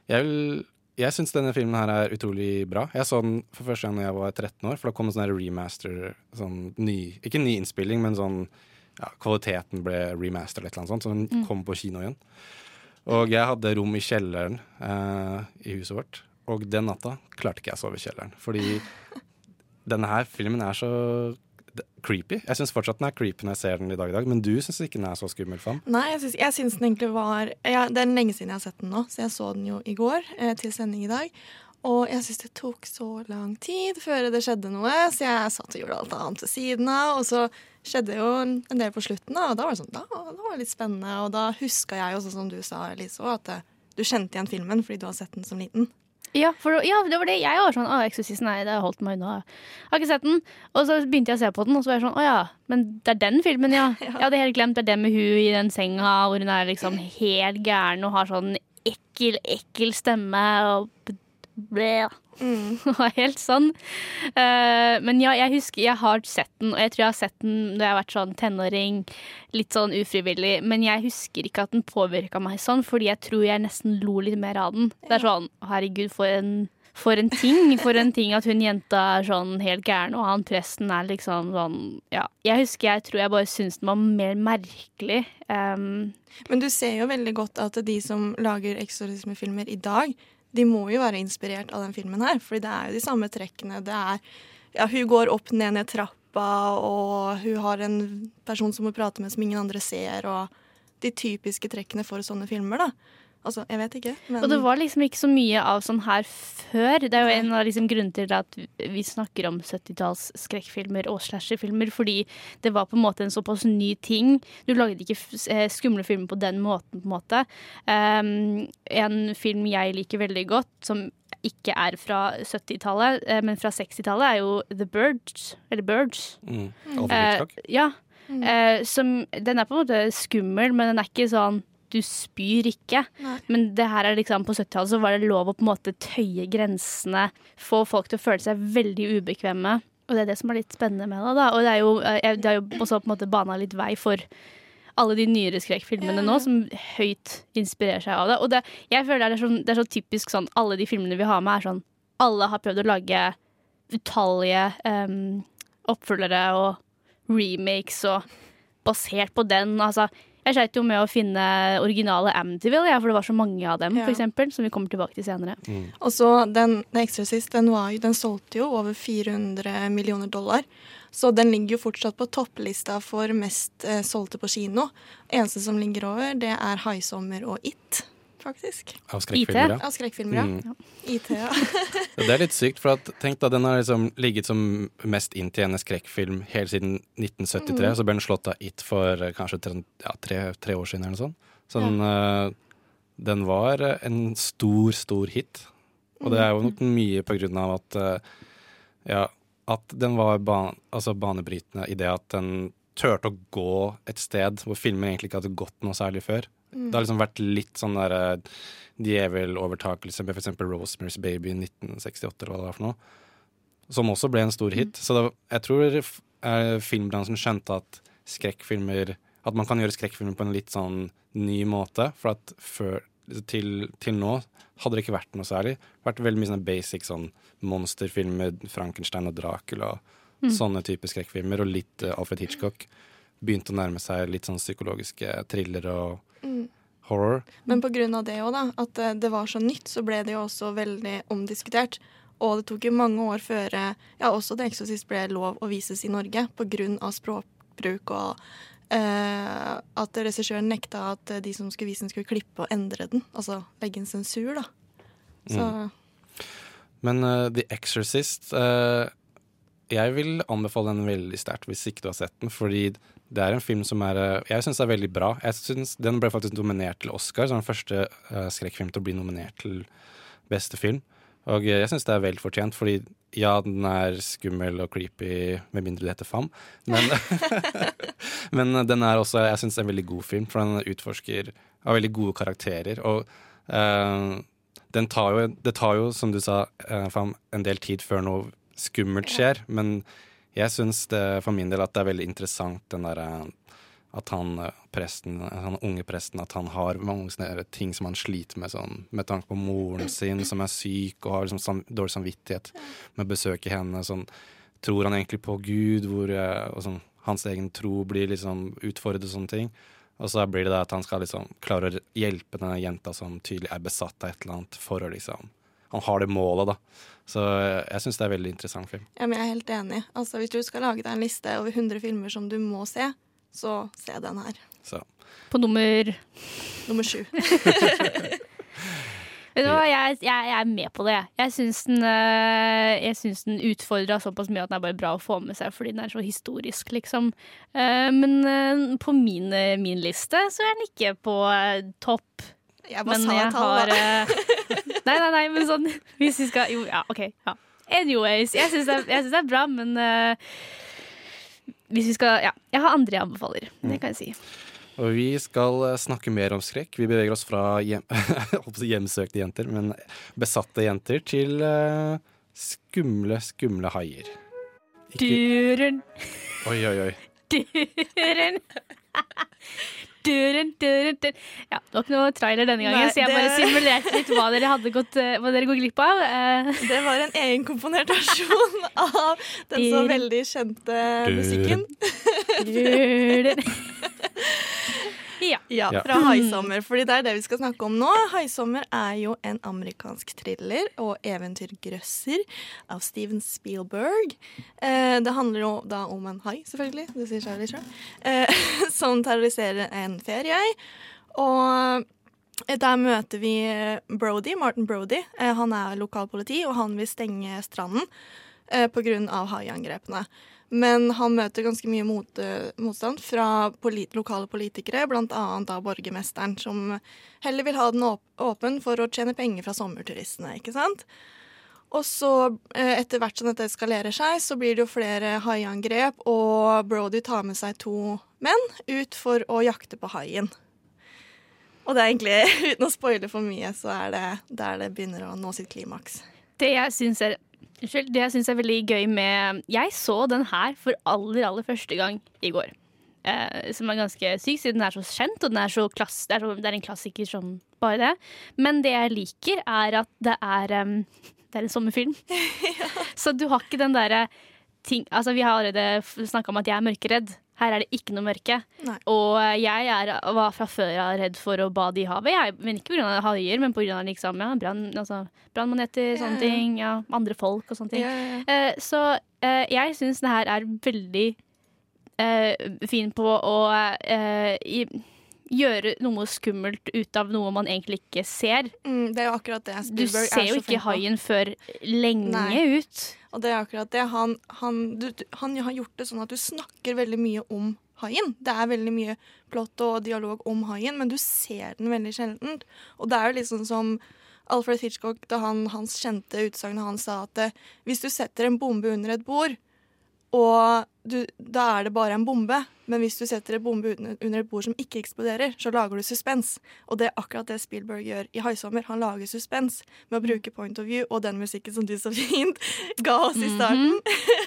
jeg vil jeg syns denne filmen her er utrolig bra. Jeg så den for første gang da jeg var 13 år, for da kom en sånn remaster sånn ny, Ikke ny innspilling, men sånn ja, kvaliteten ble remastered eller noe sånt, så den kom på kino igjen. Og jeg hadde rom i kjelleren eh, i huset vårt, og den natta klarte ikke jeg å sove i kjelleren. Fordi denne her filmen er så creepy. Jeg syns fortsatt den er creepy når jeg ser den i dag i dag, men du syns ikke den er så skummel, Fan. Nei, jeg syns, jeg syns den egentlig var ja, Det er lenge siden jeg har sett den nå, så jeg så den jo i går eh, til sending i dag. Og jeg syns det tok så lang tid før det skjedde noe, så jeg satt og gjorde alt annet ved siden av. Og så skjedde jo en del på slutten, og da var det sånn, da, da var det litt spennende. Og da huska jeg jo, sånn som du sa, Lise, at eh, du kjente igjen filmen fordi du har sett den som liten. Ja, for, ja, det var det jeg var sånn Å, Exorcist, nei, det har holdt meg unna. Jeg har ikke sett den. Og så begynte jeg å se på den, og så var jeg sånn Å ja, men det er den filmen, ja. Jeg hadde helt glemt det er det med hun i den senga hvor hun er liksom helt gæren og har sånn ekkel, ekkel stemme og b- Mm. Helt sånn. Uh, men ja, jeg husker jeg har sett den, og jeg tror jeg har sett den da jeg har vært sånn tenåring. Litt sånn ufrivillig. Men jeg husker ikke at den påvirka meg sånn, fordi jeg tror jeg nesten lo litt mer av den. Det er sånn herregud, for en, for en ting. For en ting at hun jenta er sånn helt gæren, og han presten er liksom sånn Ja. Jeg husker jeg tror jeg bare syns den var mer merkelig. Um, Men du ser jo veldig godt at de som lager eksorismefilmer i dag, de må jo være inspirert av den filmen her, fordi det er jo de samme trekkene. Det er Ja, hun går opp ned ned trappa, og hun har en person som hun prater med som ingen andre ser, og de typiske trekkene for sånne filmer, da. Altså, jeg vet ikke, men Og det var liksom ikke så mye av sånn her før. Det er jo en av liksom grunnene til at vi snakker om 70-talls skrekkfilmer og slasherfilmer, fordi det var på en måte en såpass ny ting. Du lagde ikke eh, skumle filmer på den måten, på en måte. Um, en film jeg liker veldig godt, som ikke er fra 70-tallet, eh, men fra 60-tallet, er jo The Birds. Eller Birds. Mm. Hitchcock. ja. Eh, som, den er på en måte skummel, men den er ikke sånn du spyr ikke. Nei. Men det her er liksom, på 70-tallet så var det lov å på en måte tøye grensene. Få folk til å føle seg veldig ubekvemme. Og det er det som er litt spennende med det. da. Og det er jo, eh, det er jo også på en måte bana litt vei for alle de nyere skrekkfilmene nå, som høyt inspirerer seg av det. Og det, jeg føler det er, så, det er så typisk sånn alle de filmene vi har med, er sånn Alle har prøvd å lage utallige um, oppfølgere og remakes og basert på den. Altså, jeg sleit jo med å finne originale Amityville, ja, for det var så mange av dem, Ja. for eksempel, som vi kommer tilbake til senere. Og så den, den Exorcist, den, var den solgte jo over 400 millioner dollar. Så den ligger jo fortsatt på topplista for mest eh, solgte på kino. Eneste som ligger over, det er Haisommer og It, faktisk. Av skrekkfilmer, ja. Av skrekkfilmer, ja. Mm. IT, ja. Det er litt sykt, for at, tenk da, den har liksom ligget som mest inntjenende skrekkfilm helt siden 1973. Så ble den slått av It for eh, kanskje tre, ja, tre, tre år siden eller noe sånt. Så den, eh, den var eh, en stor, stor hit. Og det er jo nok mye på grunn av at uh, ja, at den var ban altså banebrytende i det at den turte å gå et sted hvor filmer egentlig ikke hadde gått noe særlig før. Det har liksom vært litt sånn der djevelovertakelse med f.eks. Rosemary's Baby i 1968, eller hva det var for noe. Som også ble en stor hit. Så det, jeg tror eh, filmbransjen skjønte at skrekkfilmer At man kan gjøre skrekkfilmer på en litt sånn ny måte. For at før, til, til nå hadde det ikke vært noe særlig. Vært veldig mye sånne basic sånn monsterfilmer, Frankenstein og Dracula, sånne typer skrekkfilmer, og litt eh, Alfred Hitchcock. Begynte å nærme seg litt sånn psykologiske thriller og horror. Men av det òg, da, at eh, det var så nytt, så ble det jo også veldig omdiskutert. Og det tok jo mange år før eh, ja, også The Exorcist ble lov å vises i Norge av språkbruk og eh, at regissøren nekta at de som skulle vise den, skulle klippe og endre den. Altså legge inn sensur, da. Så Men uh, The Exorcist Jeg vil anbefale den veldig sterkt hvis ikke du har sett den. Fordi det er en film som er eh, Jeg syns er veldig bra. Jeg synes Den ble faktisk nominert til Oscar, som den første eh, skrekkfilm til å bli nominert til beste film. Og eh, jeg syns det er vel fortjent, fordi ja, den er skummel og creepy, med mindre det heter Fam. Men, men den er også jeg synes, en veldig god film, for den utforsker av veldig gode karakterer. Og uh, tar jo, det tar jo, som du sa, Fam, en del tid før noe skummelt skjer. Men jeg syns for min del at det er veldig interessant den derre at han eh, presten, han unge presten at han har mange sånne ting som han sliter med, sånn, med tanke på moren sin som er syk og har liksom sam, dårlig samvittighet med å besøke henne. Sånn, tror han egentlig på Gud, hvor eh, og sånn, hans egen tro blir liksom utfordret og sånne ting. Og så blir det at han skal liksom klare å hjelpe denne jenta som tydelig er besatt av et eller annet, for å liksom Han har det målet, da. Så eh, jeg syns det er en veldig interessant film. Ja, men jeg er helt enig. Altså, hvis du skal lage deg en liste over 100 filmer som du må se, så se den her. Så På nummer Nummer sju. Vet du hva, jeg, jeg, jeg er med på det. jeg. Jeg syns den, øh, den utfordra såpass mye at den er bare bra å få med seg, fordi den er så historisk, liksom. Eh, men øh, på min, min liste så er den ikke på topp. Jeg bare Men sa jeg et tall, har da. øh, Nei, nei, nei, men sånn Hvis vi skal Jo, ja, OK. Ja. Anyways, jeg syns det, det er bra, men uh, hvis vi skal Ja, jeg har andre jeg anbefaler. Det kan jeg si. Og vi skal eh, snakke mer om skrekk. Vi beveger oss fra hjem, hjemsøkte jenter, men besatte jenter, til uh, skumle, skumle haier. Ikke Duren, Oi, oi, oi. duren. Duren, duren, duren. Ja, det var ikke noe trailer denne gangen, Nei, så jeg bare simulerte litt hva dere hadde gått, eh, hva dere går glipp av. Eh, Det var en egenkomponert versjon av den så veldig kjente musikken. Ja. Ja, fra Haisommer, fordi det er det vi skal snakke om nå. Haisommer er jo en amerikansk thriller og eventyrgrøsser av Steven Spielberg. Eh, det handler jo da om en hai, selvfølgelig, det sier seg litt sjøl, eh, som terroriserer en ferie. Og eh, der møter vi Brody, Martin Brody. Eh, han er lokalpoliti, og han vil stenge stranden eh, pga. haiangrepene. Men han møter ganske mye mot, motstand fra polit lokale politikere, bl.a. da borgermesteren, som heller vil ha den åp åpen for å tjene penger fra sommerturistene. ikke sant? Og så, eh, etter hvert som dette eskalerer seg, så blir det jo flere haiangrep, og Brody tar med seg to menn ut for å jakte på haien. Og det er egentlig, uten å spoile for mye, så er det der det begynner å nå sitt klimaks. Det jeg syns er Unnskyld, det jeg syns er veldig gøy med Jeg så den her for aller, aller første gang i går. Eh, som er ganske syk, siden den er så kjent, og den er så klass, det, er så, det er en klassiker som bare det. Men det jeg liker, er at det er um, Det er en sommerfilm. Så du har ikke den derre ting Altså, vi har allerede snakka om at jeg er mørkeredd. Her er det ikke noe mørke. Nei. Og jeg er, var fra før av redd for å bade i havet. Jeg, men ikke pga. haier, men pga. Liksom, ja, altså, brannmaneter, Ja, sånne ja. ting. Ja, andre folk og sånne ting. Yeah. Eh, så uh, jeg syns det her er veldig uh, fin på å uh, i, gjøre noe skummelt ut av noe man egentlig ikke ser. Mm, det er jo akkurat det Du ser er jo ikke haien før lenge Nei. ut. Og det er akkurat det. Han, han, du, han har gjort det sånn at du snakker veldig mye om haien. Det er veldig mye plott og dialog om haien, men du ser den veldig sjelden. Og det er jo sånn som Alfred Hitchcock, da han, hans kjente utsagn han sa at eh, hvis du setter en bombe under et bord, og du, da er det bare en bombe, men hvis du setter en bombe under, et bord som ikke eksploderer, så lager du suspens. Og det er akkurat det Spielberg gjør i 'Haisommer'. Han lager suspens med å bruke point of view og den musikken som du så fint ga oss i starten.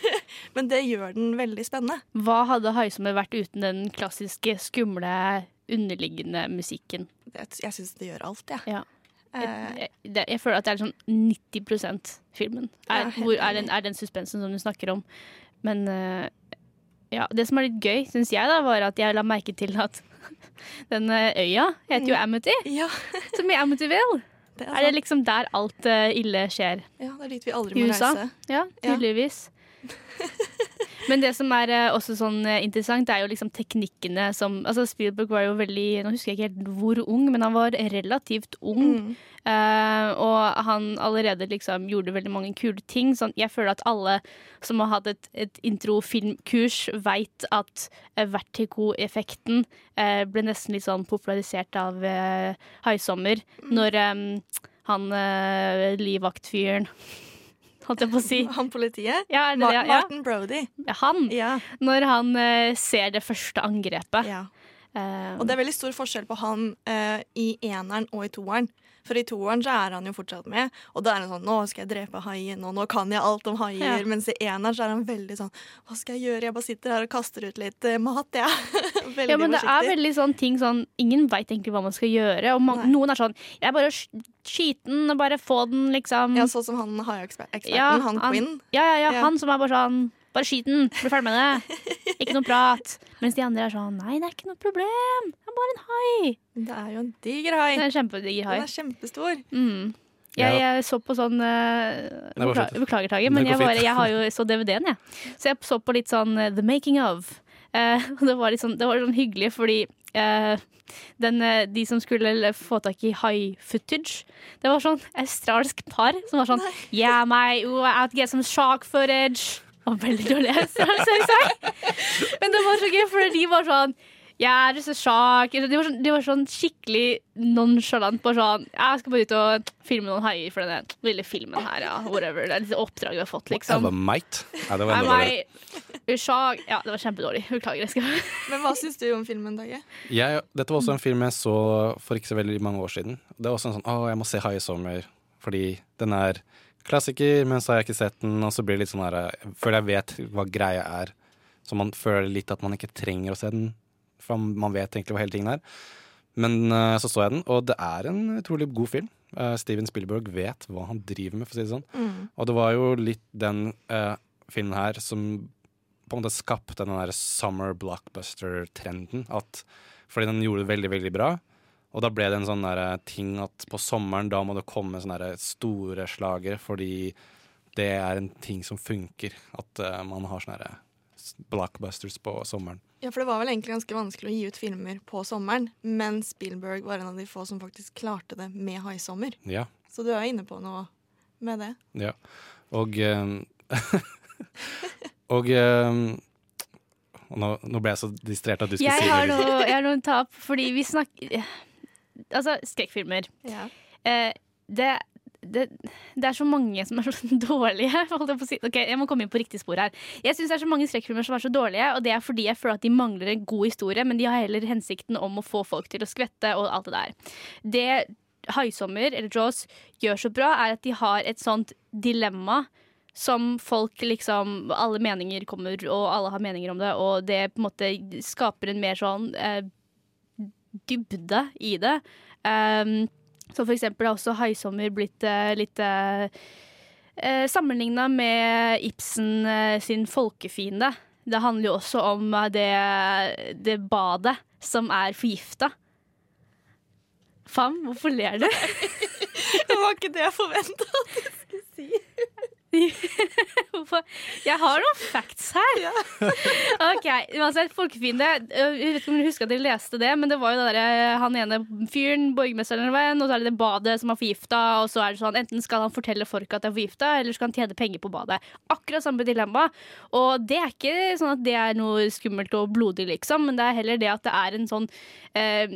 men det gjør den veldig spennende. Hva hadde Haisommer vært uten den klassiske, skumle, underliggende musikken? Jeg, jeg syns det gjør alt, jeg. Ja. ja. Jeg, jeg, jeg føler at det er sånn 90% filmen. Er, hvor er den, er den suspensen som du snakker om. Men eh, ja, det som er litt gøy, syns jeg, da, var at jeg la merke til at den eh, øya heter jo Amity, ja, som i Amityville. det er, Er det liksom der alt eh, ille skjer? ja, det er dit vi aldri må reise. Ja, tydeligvis. Men det som er også sånn interessant, det er jo liksom teknikkene som Altså Spielberg var jo veldig Nå husker jeg ikke helt hvor ung, men han var relativt ung. Mm. Eh, og han allerede liksom gjorde veldig mange kule ting. Sånn, jeg føler at alle som har hatt et, et introfilmkurs, veit at uh, vertigo-effekten uh, ble nesten litt sånn popularisert av uh, Haisommer. Når um, han uh, livvaktfyren Holdt jeg på å si. Han politiet? Ja, det Martin. Ja. Martin Brody. Han. Ja. Når han ser det første angrepet. ja. Og det er veldig stor forskjell på han i eneren og i toeren. For i toeren så er han jo fortsatt med, og da er han sånn 'Nå skal jeg drepe haien, og nå kan jeg alt om haier.' Ja. Mens i eneren så er han veldig sånn 'Hva skal jeg gjøre? Jeg bare sitter her og kaster ut litt eh, mat, jeg.' veldig ja, men det er veldig sånn ting sånn Ingen veit egentlig hva man skal gjøre. Og man, noen er sånn Jeg bare sk- skyter den bare få den, liksom. Ja, sånn som han haieksperten, Ja, han han- Quinn. Ja, ja, ja, Ja. han som er bare sånn Bare skyt den, bli ferdig med det. Ikke noe prat. Mens de andre er sånn Nei, det er ikke noe problem. Det er bare en hai. Det er jo en diger hai. Det er en kjempediger hai. Den er kjempestor. Mm. Jeg, jeg så på sånn uh, Nei, bare bekla slutt. Beklager, Tage, men jeg, bare, jeg har jo så DVD-en, jeg. Så jeg så på litt sånn uh, The Making of. Uh, det var litt sånn, det var sånn hyggelig, fordi eh, den, eh, de som skulle få tak i high footage, det var sånn australsk par som var sånn Yeah, my, oh, I get some shark footage. Var veldig dårlig. Men det var så gøy, for de var sånn jeg er så shark. De var sånn, de var sånn skikkelig nonchalant. Bare sånn Jeg skal bare ut og filme noen haier for denne lille filmen her, ja. Whatever. Det er litt oppdrag vi har fått, liksom. Det var meit. Ja, det var enda. Ja, det var kjempedårlig. Beklager. Jeg skal Men hva syns du om filmen, Dagge? Dette var også en film jeg så for ikke så veldig mange år siden. Det var også en sånn Å, jeg må se Hai i sommer, fordi den er klassiker, men så har jeg ikke sett den, og så blir det litt sånn her Jeg føler jeg vet hva greia er, så man føler litt at man ikke trenger å se den, for man vet egentlig hva hele tingen er. Men uh, så så jeg den, og det er en utrolig god film. Uh, Steven Spielberg vet hva han driver med, for å si det sånn. Og det var jo litt den uh, filmen her som på en måte skapte den der summer blockbuster-trenden. Fordi den gjorde det veldig, veldig bra. Og da ble det en sånn der ting at på sommeren da må det komme sånne store slagere, fordi det er en ting som funker. At uh, man har sånne blockbusters på sommeren. Ja, for det var vel egentlig ganske vanskelig å gi ut filmer på sommeren, men Spielberg var en av de få som faktisk klarte det med Haisommer. Ja. Så du er inne på noe med det. ja. Og eh, Og eh, nå, nå ble jeg så distrert at du skulle Jeg si det. noe, jeg har noen tap, fordi vi snakker Altså, skrekkfilmer. Ja. Eh, det, det, det er så mange som er så dårlige. Si. Jeg må komme inn på riktig spor her. Jeg synes det er så mange skrekkfilmer som er så dårlige, og det er fordi jeg føler at de mangler en god historie, men de har heller hensikten om å få folk til å skvette og alt det der. Det Haisommer, eller Jaws, gjør så bra, er at de har et sånt dilemma som folk liksom Alle meninger kommer, og alle har meninger om det, og det på en måte skaper en mer sånn eh, dybde i det. Um, så for eksempel har også Haisommer blitt uh, litt uh, sammenligna med Ibsen uh, sin folkefiende. Det handler jo også om eh, det, det badet som er forgifta. Fam, hvorfor ler du? Det var ikke det jeg forventa. Jeg har noen facts her. ok, uansett, Folkefiende. Jeg vet ikke om dere husker at dere leste det, men det var jo det der, han ene fyren, borgermesteren eller hva og så er det det badet som er forgifta, og så er det sånn enten skal han fortelle folk at det er forgifta, eller skal han tjene penger på badet. Akkurat samme dilemma. Og det er ikke sånn at det er noe skummelt og blodig, liksom, men det er heller det at det er en sånn eh,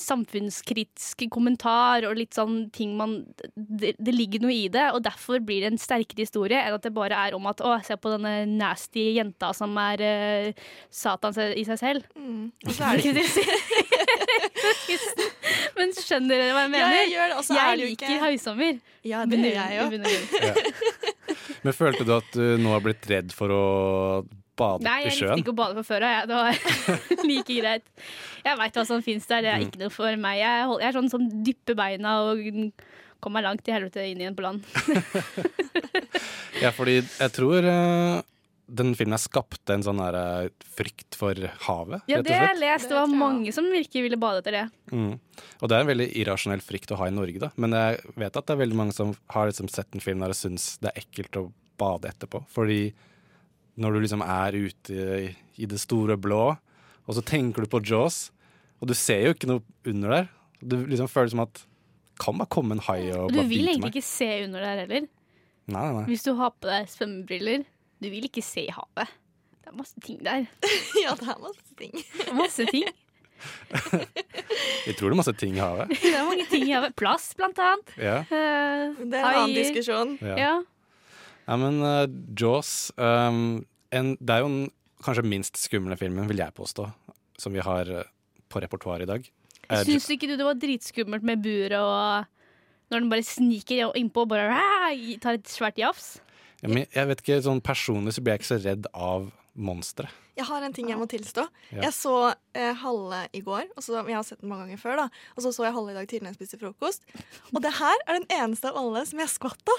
samfunnskritisk kommentar og litt sånn ting man det, det ligger noe i det, og derfor blir det en sterkere historie enn at det bare er om at å, se på denne nasty jenta som er uh, Satan i seg selv. Mm. Og så er det ikke Men skjønner dere hva jeg Ja, mener? jeg gjør det, Også er jeg det liker ikke høysommer. Ja, det gjør jeg òg. grunn. Men følte du at du nå har blitt redd for å bade Nei, i jeg likte ikke å bade fra før av. jeg. Det var like greit. Jeg veit hva som fins der. Det er Mm. ikke noe for meg. Jeg, hold- jeg er sånn som dypper beina og kommer meg langt i helvete inn igjen på land. Ja, fordi jeg tror eh, den filmen skapte en sånn her, eh, frykt for havet, Ja, det har jeg lest. Det var mange som virkelig ville bade etter det. Mm. Og det er en veldig irrasjonell frykt å ha i Norge, da. Men jeg vet at det er veldig mange som har liksom sett en film der og syns det er ekkelt å bade etterpå. Fordi når du liksom er ute i, i det store blå, og så tenker du på Jaws, og du ser jo ikke noe under der. Du liksom føler som at kan bare komme en hai og Og du vil egentlig meg. ikke se under der heller. Nei, nei, nei. Hvis du har på deg svømmebriller. Du vil ikke se i havet. Det er masse ting der. Ja, det er masse ting. Masse ting. Jeg tror det er masse ting i havet. Det er mange ting i havet. Plass, blant annet. Ja. Uh, Det er en annen diskusjon. Ja. Ja. Ja, men uh, Jaws um, en, Det er jo den kanskje minst skumle filmen, vil jeg påstå, som vi har uh, på repertoaret i dag. Eh, Syns ikke du det var dritskummelt med buret og når den bare sniker innpå og bare "Ræ!" tar et svært jafs? ja, men jeg vet ikke, sånn Personlig så blir jeg ikke så redd av monstre. Jeg har en ting jeg må tilstå. Ja. Jeg så eh, halve i går. Og så, jeg har sett den mange ganger før. da Og så så jeg halve i dag tidlig når jeg spiste frokost. Og det her er den eneste av alle som jeg skvatta.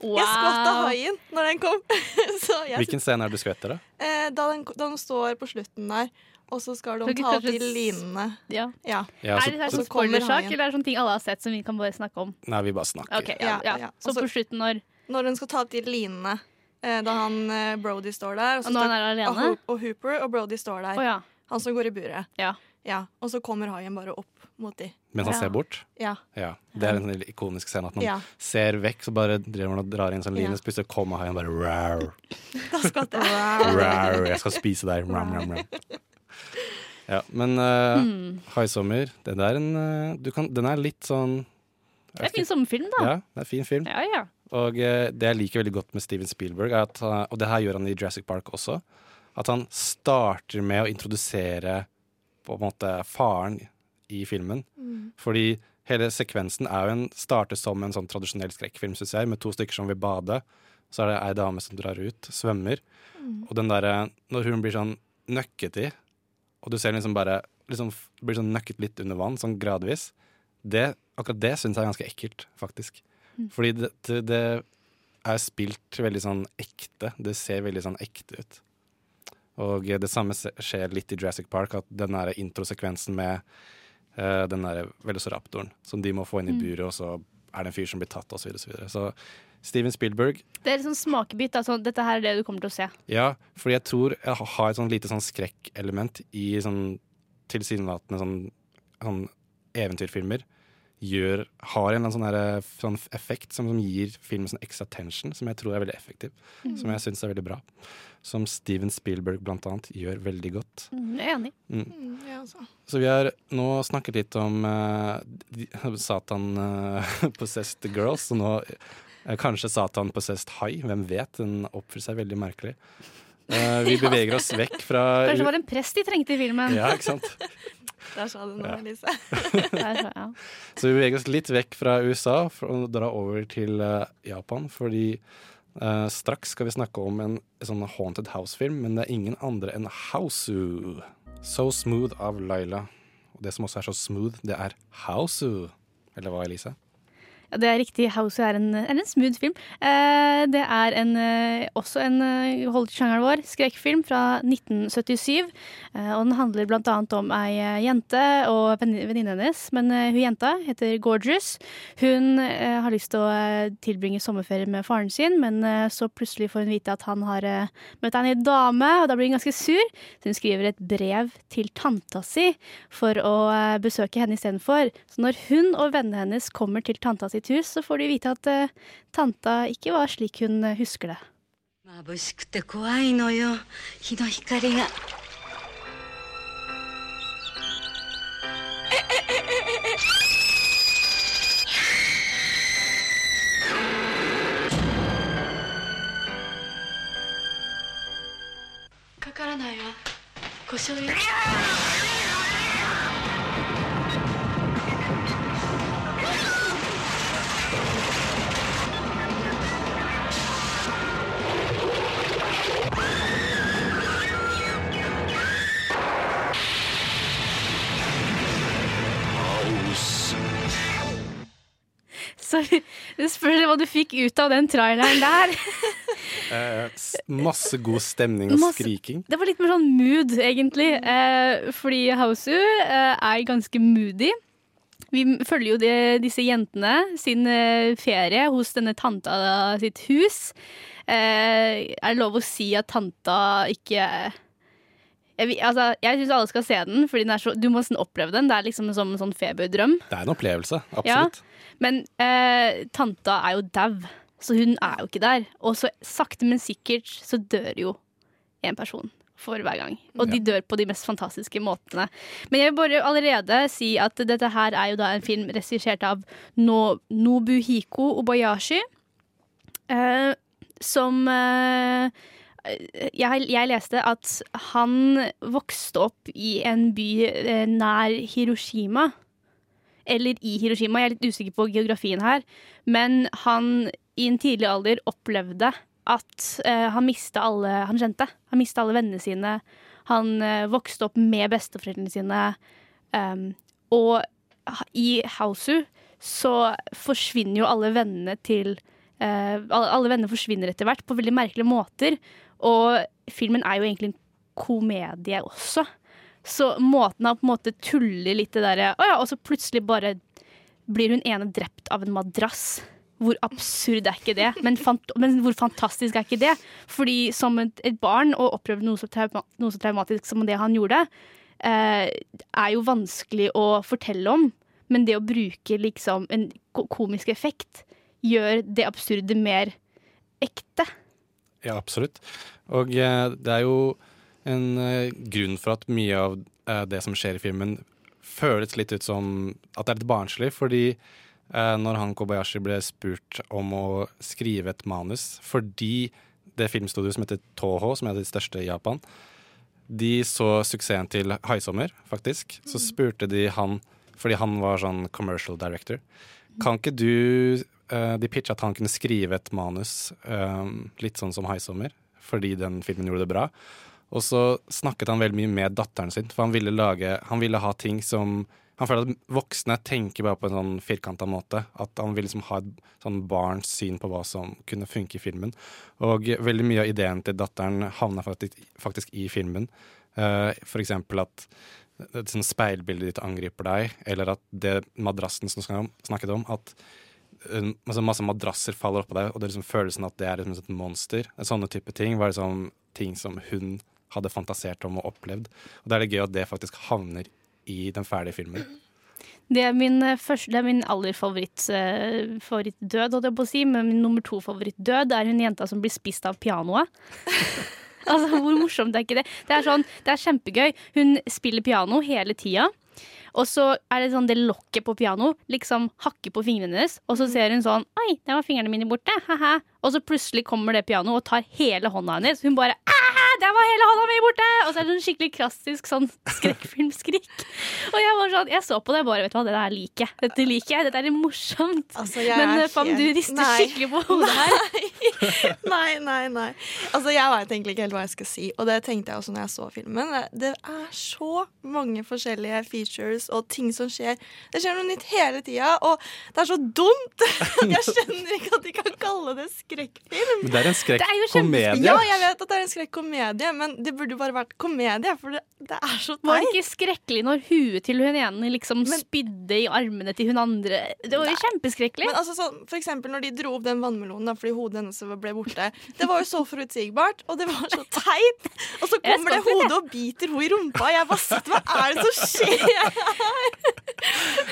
Jeg skvatta haien når den kom. så jeg, Hvilken scene er det du skvetter, da? eh, da, da den står på slutten der, og så skal de ta kanskje til linene. Ja. Ja. Ja, er det sånn kommer spoilersak, eller er det sånne ting alle har sett som vi kan bare snakke om? nei, vi bare snakker. Okay, ja, Ja, ja. ja. Så på slutten, når, Når hun skal ta til linene, eh, da han eh, Brody står der, og, så og når han står, og. Ho- og Hooper og Brody står der. Oh, ja. Han som går i buret. Ja. Ja, Og så kommer haien bare opp mot de. Mens han Ja. ser bort. Ja. Ja, Det er en sånn ikonisk scene at man Ja. ser vekk, så bare driver man og drar inn sånn line, Ja. så kommer haien bare rar, Da skal jeg. rar, Jeg skal spise deg. Ram, ram, ram. Ja, men uh, Mm. Haisommer, det er en eh, du kan, Den er litt sånn Det er en fin sommerfilm, da. Ja, det er fin film. Ja, ja. Og uh, det jeg liker veldig godt med Steven Spielberg, er at, uh, og det her gjør han i Jurassic Park også, at han starter med å introdusere på en måte faren i filmen. Fordi hele sekvensen er jo en, starter som en sånn tradisjonell skrekkfilm, syns jeg, med to stykker som vil bade. Så er det ei dame som drar ut, svømmer. Og den derre Når hun blir sånn nøkket i, og du ser liksom bare liksom blir sånn nøkket litt under vann, sånn gradvis, det, akkurat det syns jeg er ganske ekkelt, faktisk. Fordi det, det, er spilt veldig sånn ekte. Det ser veldig sånn ekte ut. Og det samme skjer litt i Jurassic Park, at den der introsekvensen med uh, den der velociraptoren som de må få inn i buret, og så er det en fyr som blir tatt, osv. Så, videre, så, videre. så Steven Spielberg Det er en sånn smakebit. Sånn, dette her er det du kommer til å se. Ja, fordi jeg tror jeg har et sånn lite sånn skrekkelement i sånn tilsynelatende sånn, sånn eventyrfilmer. Gjør, har en sånn, her, sånn effekt som, som gir filmen sånn extra tension, som jeg tror er veldig effektiv. Som jeg syns er veldig bra. Som Steven Spielberg blant annet gjør veldig godt. Mm, Jeg er enig. Mm, ja, altså. Så vi har nå snakket litt om uh, Satan uh, possessed girls, og nå eh, kanskje Satan possessed hai, Hvem vet? Den oppfører seg veldig merkelig. Eh, vi beveger oss vekk fra Kanskje det var en prest de trengte i filmen. Ja, ikke sant? Der sa du noe. Elise. Så, ja. Så vi beveger oss litt vekk fra USA for å dra over til eh, Japan. Fordi Uh, straks skal vi snakke om en sånn Haunted House-film, men det er ingen andre enn Houseu. So Smooth av Laila. Og det som også er så smooth, det er Houseu. Eller hva, Elise? Det er riktig. House er en, er en smooth film. Eh, det er en, eh, også en eh, holdt sjangeren vår, skrekkfilm fra 1977. Eh, og den handler annet om ei eh, jente og venni- venninnen hennes. Men eh, hun jenta heter Gorgeous. Hun har lyst til å tilbringe sommerferie med faren sin, men så plutselig får hun vite at han har møtt ny dame, og da blir hun ganske sur. Så hun skriver et brev til tanta si for å besøke henne istedenfor. Så når hun og vennene hennes kommer til tanta sitt hus, så får de vite at eh, tanta ikke var slik hun husker det. 眩しくて怖いのよ日の光が Så det spørs hva du fikk ut av den traileren der. Eh, masse god stemning og Masse- skriking. Det var litt mer sånn mood, egentlig. Eh, fordi Hausu eh, er ganske moody. Vi følger jo de, disse jentene sin eh, ferie hos denne tanta sitt hus. Eh, er det lov å si at tanta ikke Jeg, altså, syns alle skal se den, så, du må nesten oppleve den. Det er liksom som en sånn feberdrøm. Det er en opplevelse, Ja, absolutt. Men eh, tanta er jo dau, så hun er jo ikke der. Og så sakte, men sikkert så dør jo en person for hver gang. Og de dør på de mest fantastiske måtene. Men jeg vil bare allerede si at dette her er jo da en film regissert av no Nobuhiko Obayashi. Eh, som eh, jeg, jeg leste at han vokste opp i en by eh, nær Hiroshima. Eller i Hiroshima, jeg er litt usikker på geografien her. Men han i en tidlig alder opplevde at eh, han mista alle han kjente. Han mista alle vennene sine. Han eh, vokste opp med besteforeldrene sine. Um, og i Hausu så forsvinner jo alle vennene til eh, alle, vennene forsvinner etter hvert på veldig merkelige måter. Og filmen er jo egentlig en komedie også. Så måten han på en måte tuller litt det derre Å ja, og så plutselig bare blir hun ene drept av en madrass. Hvor absurd er ikke det? Men, fant men hvor fantastisk er ikke det? Fordi som et, et barn å oppleve noe noe så traumatisk som det han gjorde, eh, er jo vanskelig å fortelle om. Men det å bruke liksom en komisk effekt gjør det absurde mer ekte. Ja, absolutt. Og eh, det er jo en eh, grunn for at mye av eh, det som skjer i filmen, føles litt ut som at det er litt barnslig. Fordi eh, når han Kobayashi ble spurt om å skrive et manus fordi det filmstudioet som heter Toho, som er det største i Japan, de så suksessen til Haisommer, faktisk. Så spurte de han, fordi han var sånn commercial director, kan ikke du De pitcha at han kunne skrive et manus litt sånn som Haisommer, fordi den filmen gjorde det bra. Og så snakket han veldig mye med datteren sin, for han ville, lage, han ville ha ting som Han føler at voksne tenker bare på en sånn firkanta måte. At han ville liksom ha et sånn barns syn på hva som kunne funke i filmen. Og veldig mye av ideen til datteren havna faktisk, faktisk i filmen. Uh, for eksempel at et sånn speilbildet ditt angriper deg, eller at det madrassen som snak- snakket om, at en- altså masse madrasser faller oppå deg, og det er liksom følelsen at det er liksom et monster. Sånne type ting var liksom ting som hun hadde fantasert om og opplevd. Og da er det gøy at det faktisk havner i den ferdige filmen. Det er min, eh, første, det er min aller favoritt, eh, favorittdød, holdt jeg på å si. Men min nummer to favorittdød er hun jenta som blir spist av pianoet. altså, Hvor morsomt er ikke det? Det er, sånn, det er kjempegøy. Hun spiller piano hele tida. Og så er det sånn det lokket på piano liksom hakker på fingrene hennes. Og så ser hun sånn Oi, der var fingrene mine borte. Haha. Og så plutselig kommer det pianoet og tar hele hånda hennes. Hun bare «Ah, Der var hele hånda mi borte! Og så er det sånn skikkelig klassisk sånn skrekkfilmskrik. Og jeg var sånn, jeg så på det og bare Vet du hva, det der liker jeg. Dette liker jeg. Dette er morsomt. Altså, jeg Men er eh, Fam, du rister Nei. skikkelig på hodet her. Nei, nei, nei. Altså, jeg veit egentlig ikke helt hva jeg skal si, og det tenkte jeg også når jeg så filmen. Det- er så mange forskjellige features og ting som skjer. Det skjer noe nytt hele tida, og det er så dumt! Jeg skjønner ikke at de kan kalle det skrekkfilm. Men det er en Det skrekkkomedie. Ja, jeg vet at det er en skrekkomedie, men det burde jo bare vært komedie, for det, det er så Var det teit. ikke skrekkelig når huet til hun ene liksom Men- spydde i armene til hun andre? Det var jo kjempeskrekkelig. Men altså så, for eksempel når de dro opp den vannmelonen da, fordi hodet hennes ble borte. Det var jo så forutsigbart, og det var så teit. Og så kommer det hodet og biter henne i rumpa. Jeg bare sitter, Hva er det som skjer?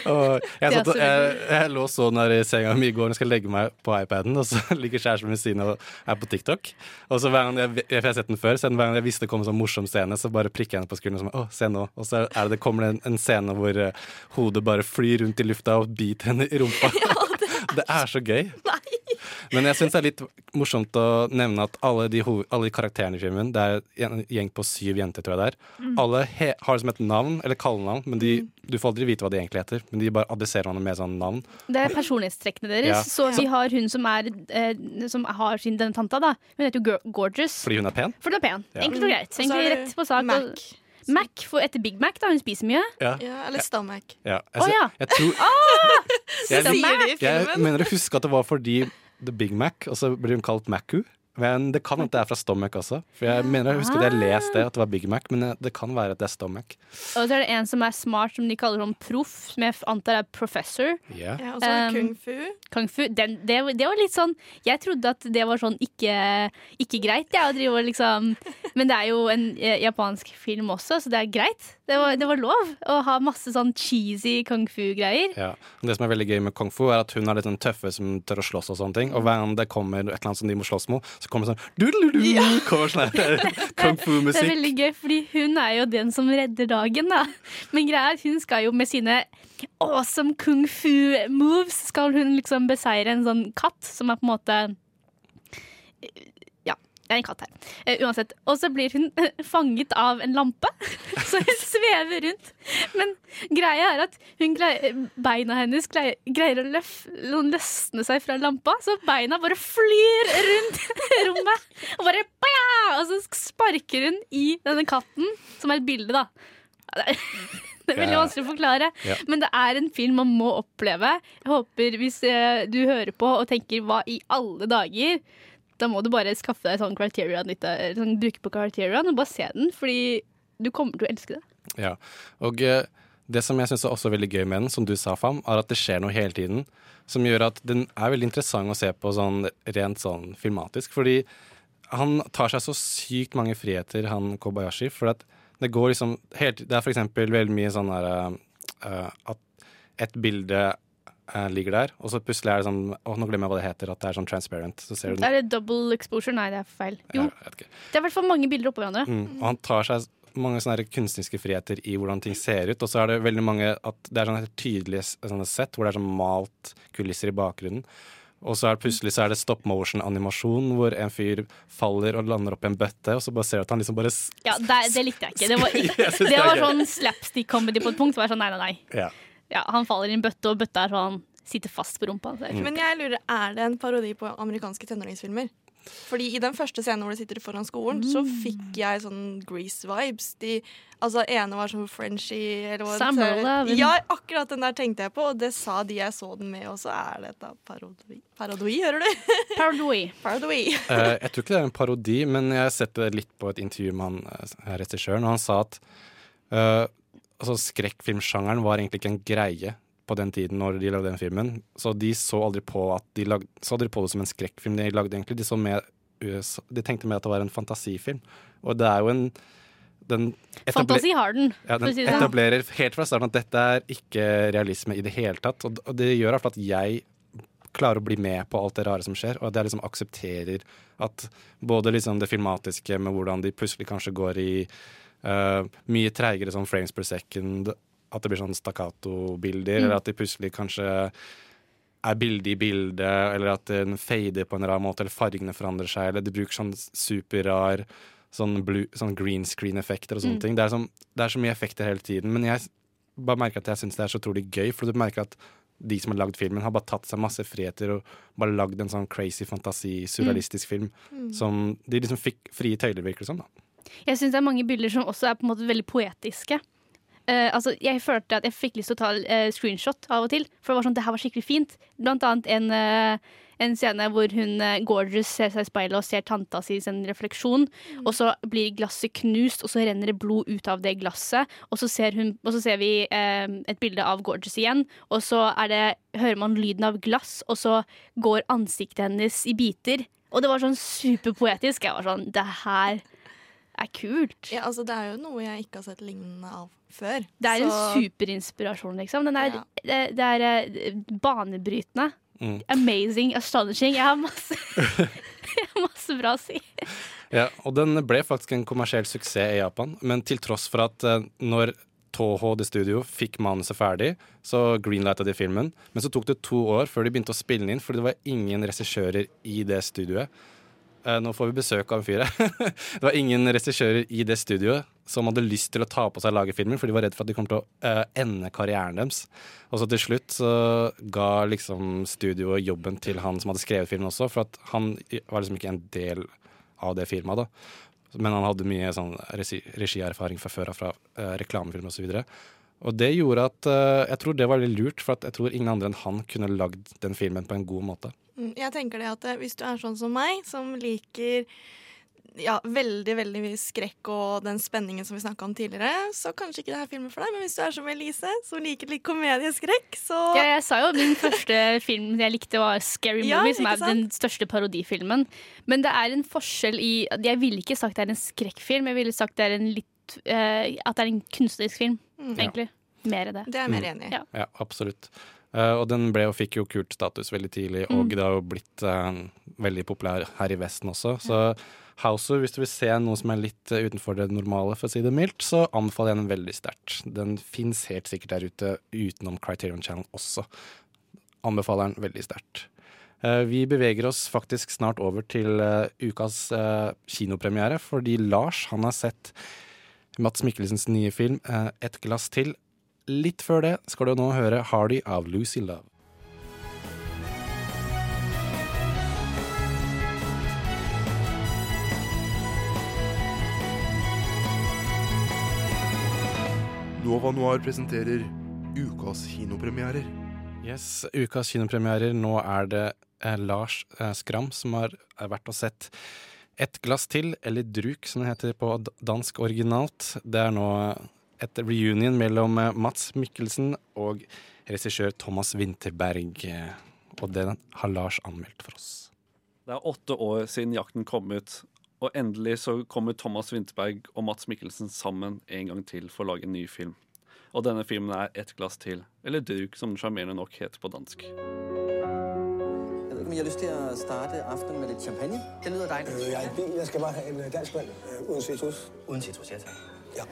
Og jeg, satt, så jeg, jeg lå sånn her i senga mi i går og skal legge meg på iPaden, og så ligger kjæresten min ved siden av og er på TikTok. Og så hver gang jeg, jeg har sett den før, så hver gang jeg visste det kom en sånn morsom scene, så bare prikker jeg henne på skulderen og sånn, å, se nå. Og så er det, det kommer det en, en scene hvor uh, hodet bare flyr rundt i lufta og biter henne i rumpa. det er så gøy. Men jeg syns det er litt morsomt å nevne at alle de, alle de karakterene i filmen, det er en gjeng på syv jenter, tror jeg det er. Mm. Alle he har liksom et navn, eller kallenavn, men de, du får aldri vite hva de egentlig heter. Men de bare adresserer hverandre med sånn navn. Det er personlighetstrekkene deres. Ja. Så vi har hun som, er, eh, som har sin denne tanta, da. Hun heter jo Gorgeous. Fordi hun er pen. Fordi hun er pen. Ja. Enkelt og greit. Egentlig rett på sak. Mac. Og- Mac for etter Big Mac, da. Hun spiser mye. Ja. Ja, eller stomach. ja. Jeg, ja. jeg, tror, Så Jeg- sier de i jeg mener å huske at det var fordi The Big Mac, og så blir hun kalt Macu. Men det kan hende det er fra Stomach også. For jeg mener jeg husker at jeg leste det, at det var Big Mac, men det kan være at det er Stomach. Og så er det en som er smart, som de kaller sånn proff, som jeg antar er professor. Ja. Ja, og så er det Um, kung fu. Kung fu. Den, det, det var litt sånn Jeg trodde at det var sånn ikke, ikke greit, jeg, å drive og liksom Men det er jo en eh, japansk film også, så det er greit. Det var, det var lov å ha masse sånn cheesy kung fu-greier. Ja. Det som er veldig gøy med kung fu, er at hun er litt sånn tøffe som tør å slåss og sånne ting. Og hver gang det kommer et eller annet som de må slåss mot, så kommer sånn du-du-du-du, kommer sånn kung fu-musikk. Det er veldig gøy, fordi hun er jo den som redder dagen, da. Men greia er at hun skal jo med sine awesome kung fu moves skal hun liksom beseire en sånn katt som er på en måte Ja. Det er en katt her. Uh, uansett. Og så blir hun fanget av en lampe, så hun svever rundt. Men greia er at greier, beina hennes greier, greier å løf, løsne seg fra lampa, så beina bare flyr rundt rommet. Og bare! Og så sparker hun i denne katten, som er et bilde, da. Det er, er veldig vanskelig å forklare. Ja. Men det er en film man må oppleve. Jeg håper hvis eh, du hører på og tenker 'hva i alle dager', da må du bare skaffe deg sånn Criterion, litt, eh, sånn, bruke på Criterion og bare se den, fordi du kommer til å elske det. Ja, og eh, det som jeg syns er også veldig gøy med den, som du sa, Fam, er at det skjer noe hele tiden. Som gjør at den er veldig interessant å se på sånn rent sånn filmatisk. Fordi han tar seg så sykt mange friheter, han Kobayashi. For det går liksom helt Det er for eksempel veldig mye sånn her uh, At et bilde eh, ligger der, og så plutselig er det sånn Å, nå glemmer jeg hva det heter. At det er sånn transparent. Så ser du. Er det double exposure? Nei, det er feil. Jo, det er i hvert fall mange bilder oppå hverandre. Mm. Og han tar seg mange sånne kunstneriske friheter i hvordan ting ser ut. Og så er det veldig mange at det er sånne tydelige sånne sett hvor det er sånn malt kulisser i bakgrunnen. Og så er det plutselig så er det stop motion-animasjon hvor en fyr faller og lander opp i en bøtte, og så bare ser du at han liksom bare Ja, det, det likte jeg ikke. Det var, det var sånn slapstick-comedy på et punkt. Var sånn, nei, nei, nei. Ja. Ja, han faller i en bøtte, og bøtta er sånn sitter fast på rumpa. Så Mm. Men jeg lurer, er det en parodi på amerikanske tenåringsfilmer? Fordi i den første scenen hvor de sitter foran skolen, så Mm. fikk jeg sånn Grease-vibes. De, altså ene var sånn Frenchy eller hva det Summer Ja, akkurat den der tenkte jeg på, og det sa de jeg så den med også. Er dette parodi? Parodi, hører du? Parodi. Parodi. uh, jeg tror ikke det er en parodi, men jeg har sett det litt på et intervju med han eh, regissøren, og han sa at eh, altså, skrekkfilmsjangeren var egentlig ikke en greie på den tiden når de lagde den filmen. Så de så aldri på at de lagde, så aldri på det som en skrekkfilm. De lagde egentlig, de, mer, de tenkte mer at det var en fantasifilm. Og det er jo en den Fantasi har den, ja, den si det sånn. etablerer helt fra starten at dette er ikke realisme i det hele tatt. Og, det gjør i hvert fall at jeg klarer å bli med på alt det rare som skjer, og at jeg liksom aksepterer at både liksom det filmatiske med hvordan de plutselig kanskje går i eh, mye treigere sånn frames per second, at det blir sånn stakkato-bilder, Mm. eller at de plutselig kanskje er bilde i bilde, eller at den fader på en rar måte, eller fargene forandrer seg, eller de bruker sånn superrar sånn, blue, sånn green screen-effekter og sånne Mm. ting. Det er, sånn, det er så mye effekter hele tiden, men jeg bare merker at jeg syns det er så utrolig gøy, for du merker at de som har lagd filmen, har bare tatt seg masse friheter og bare lagd en sånn crazy fantasi, surrealistisk film Mm. som de liksom fikk frie tøyler, virker det som. da. Jeg syns det er mange bilder som også er på en måte veldig poetiske. Uh, altså, jeg følte at jeg fikk lyst til å ta uh, screenshot av og til, for det var sånn, det her var skikkelig fint. Blant annet en, uh, en scene hvor hun Gorgeous ser seg i speilet og ser tanta si sin refleksjon, og så blir glasset knust, og så renner det blod ut av det glasset, og så ser, hun, og så ser vi et bilde av Gorgeous igjen, og så er det, hører man lyden av glass, og så går ansiktet hennes i biter. Og det var sånn superpoetisk. Jeg var sånn Det her er kult. Ja, altså, det er jo noe jeg ikke har sett lignende av før. Det er en superinspirasjon, liksom. Den er, det, det er eh, banebrytende. Mm. Amazing, astonishing. Jeg har masse, jeg har masse bra å si. Ja, og den ble faktisk en kommersiell suksess i Japan, men til tross for at eh, når Toho The Studio fikk manuset ferdig, så greenlighta de filmen. Men så tok det to år før de begynte å spille den inn, fordi det var ingen regissører i det studioet. Eh, nå får vi besøk av en fyr her. det var ingen regissører i det studioet som hadde lyst til å ta på seg å lage filmen, for de var redd for at de kom til å eh, ende karrieren deres. Og så til slutt så ga liksom studioet jobben til han som hadde skrevet filmen også, for at han var liksom ikke en del av det firmaet. da. Men han hadde mye sånn regi, regierfaring fra før av, fra uh, reklamefilm osv. Og det gjorde at eh, jeg tror det var veldig lurt, for at jeg tror ingen andre enn han kunne lagd den filmen på en god måte. Mm, Jeg tenker det at eh, Hvis du er sånn som meg, som liker ja, veldig veldig mye skrekk og den spenningen som vi snakka om tidligere, så kanskje ikke det her filmen for deg. Men hvis du er som Elise, som liker litt komedieskrekk, så Ja, jeg sa jo min første film jeg likte, var Scary Ja, Movie, som er sant? den største parodifilmen. Men det er en forskjell i Jeg ville ikke sagt det er en skrekkfilm, jeg ville sagt det er en litt uh, At det er en kunstnerisk film, Mm. egentlig. Mer i det. Det er jeg mer Mm. enig i. Ja. Ja, absolutt. Uh, og den ble og fikk jo kult status veldig tidlig, og Mm. det har jo blitt uh, veldig populær her i Vesten også. Så Houseu, hvis du vil se noe som er litt uh, utenfor det normale, for å si det mildt, så anbefaler jeg den veldig sterkt. Den fins helt sikkert der ute utenom Criterion Channel også. Anbefaler den veldig sterkt. Eh, Vi beveger oss faktisk snart over til ukas kinopremiere, fordi Lars han har sett Mats Mikkelsens nye film eh, 'Et glass til'. Litt før det skal du nå høre 'Hardy' av Lucy Love. Nova Noir presenterer ukas kinopremierer. Yes, ukas kinopremierer. Nå er det eh, Lars eh, Skram som har vært og sett Et glass til, eller Druk som det heter på dansk originalt. Det er nå et reunion mellom eh, Mats Mikkelsen og regissør Thomas Winterberg. eh, Og den har Lars anmeldt for oss. Det er åtte år siden jakten kom ut, og endelig så kommer Thomas Winterberg og Mats Mikkelsen sammen en gang til for å lage en ny film. Og denne filmen er Ett glass til, eller Druk, som den sjarmerende nok heter på dansk. Jeg om I har lyst til at starte aftenen med litt champagne? Det lyder dejligt. Øh, jeg er i bil. Jeg skal bare have en øh, dansk vand øh, uden citrus. Uden citrus, ja tak. Ja.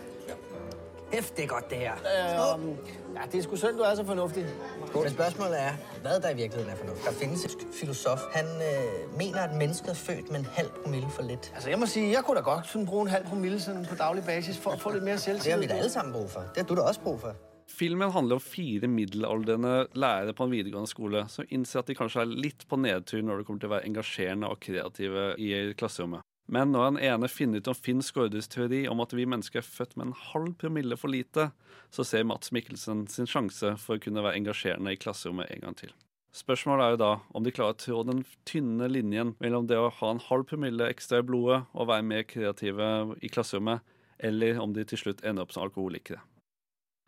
Hæft, det er godt, det her. Øh, ja, det er sgu synd, du er så fornuftig. Men spørgsmålet er, hvad der i virkeligheden er fornuft. Der findes en filosof. Han øh, mener, at mennesket er født med en halv promille for lidt. Altså, jeg må sige, jeg kunne da godt sådan bruge en halv promille sådan på daglig basis for at få lidt mere Det har vi da alle sammen brug for. Det har du da også brug for. Filmen handler om fire middelaldrende lærere på en videregående skole som innser at de kanskje er litt på nedtur når det kommer til å være engasjerende og kreative i klasserommet. Men når han ene finner ut om Finn Skårdes teori om at vi mennesker er født med en halv promille for lite, så ser Mats Mikkelsen sin sjanse for å kunne være engasjerende i klasserommet en gang til. Spørsmålet er jo da om de klarer å trå den tynne linjen mellom det å ha en halv promille ekstra i blodet og være mer kreative i klasserommet, eller om de til slutt ender opp som alkoholikere.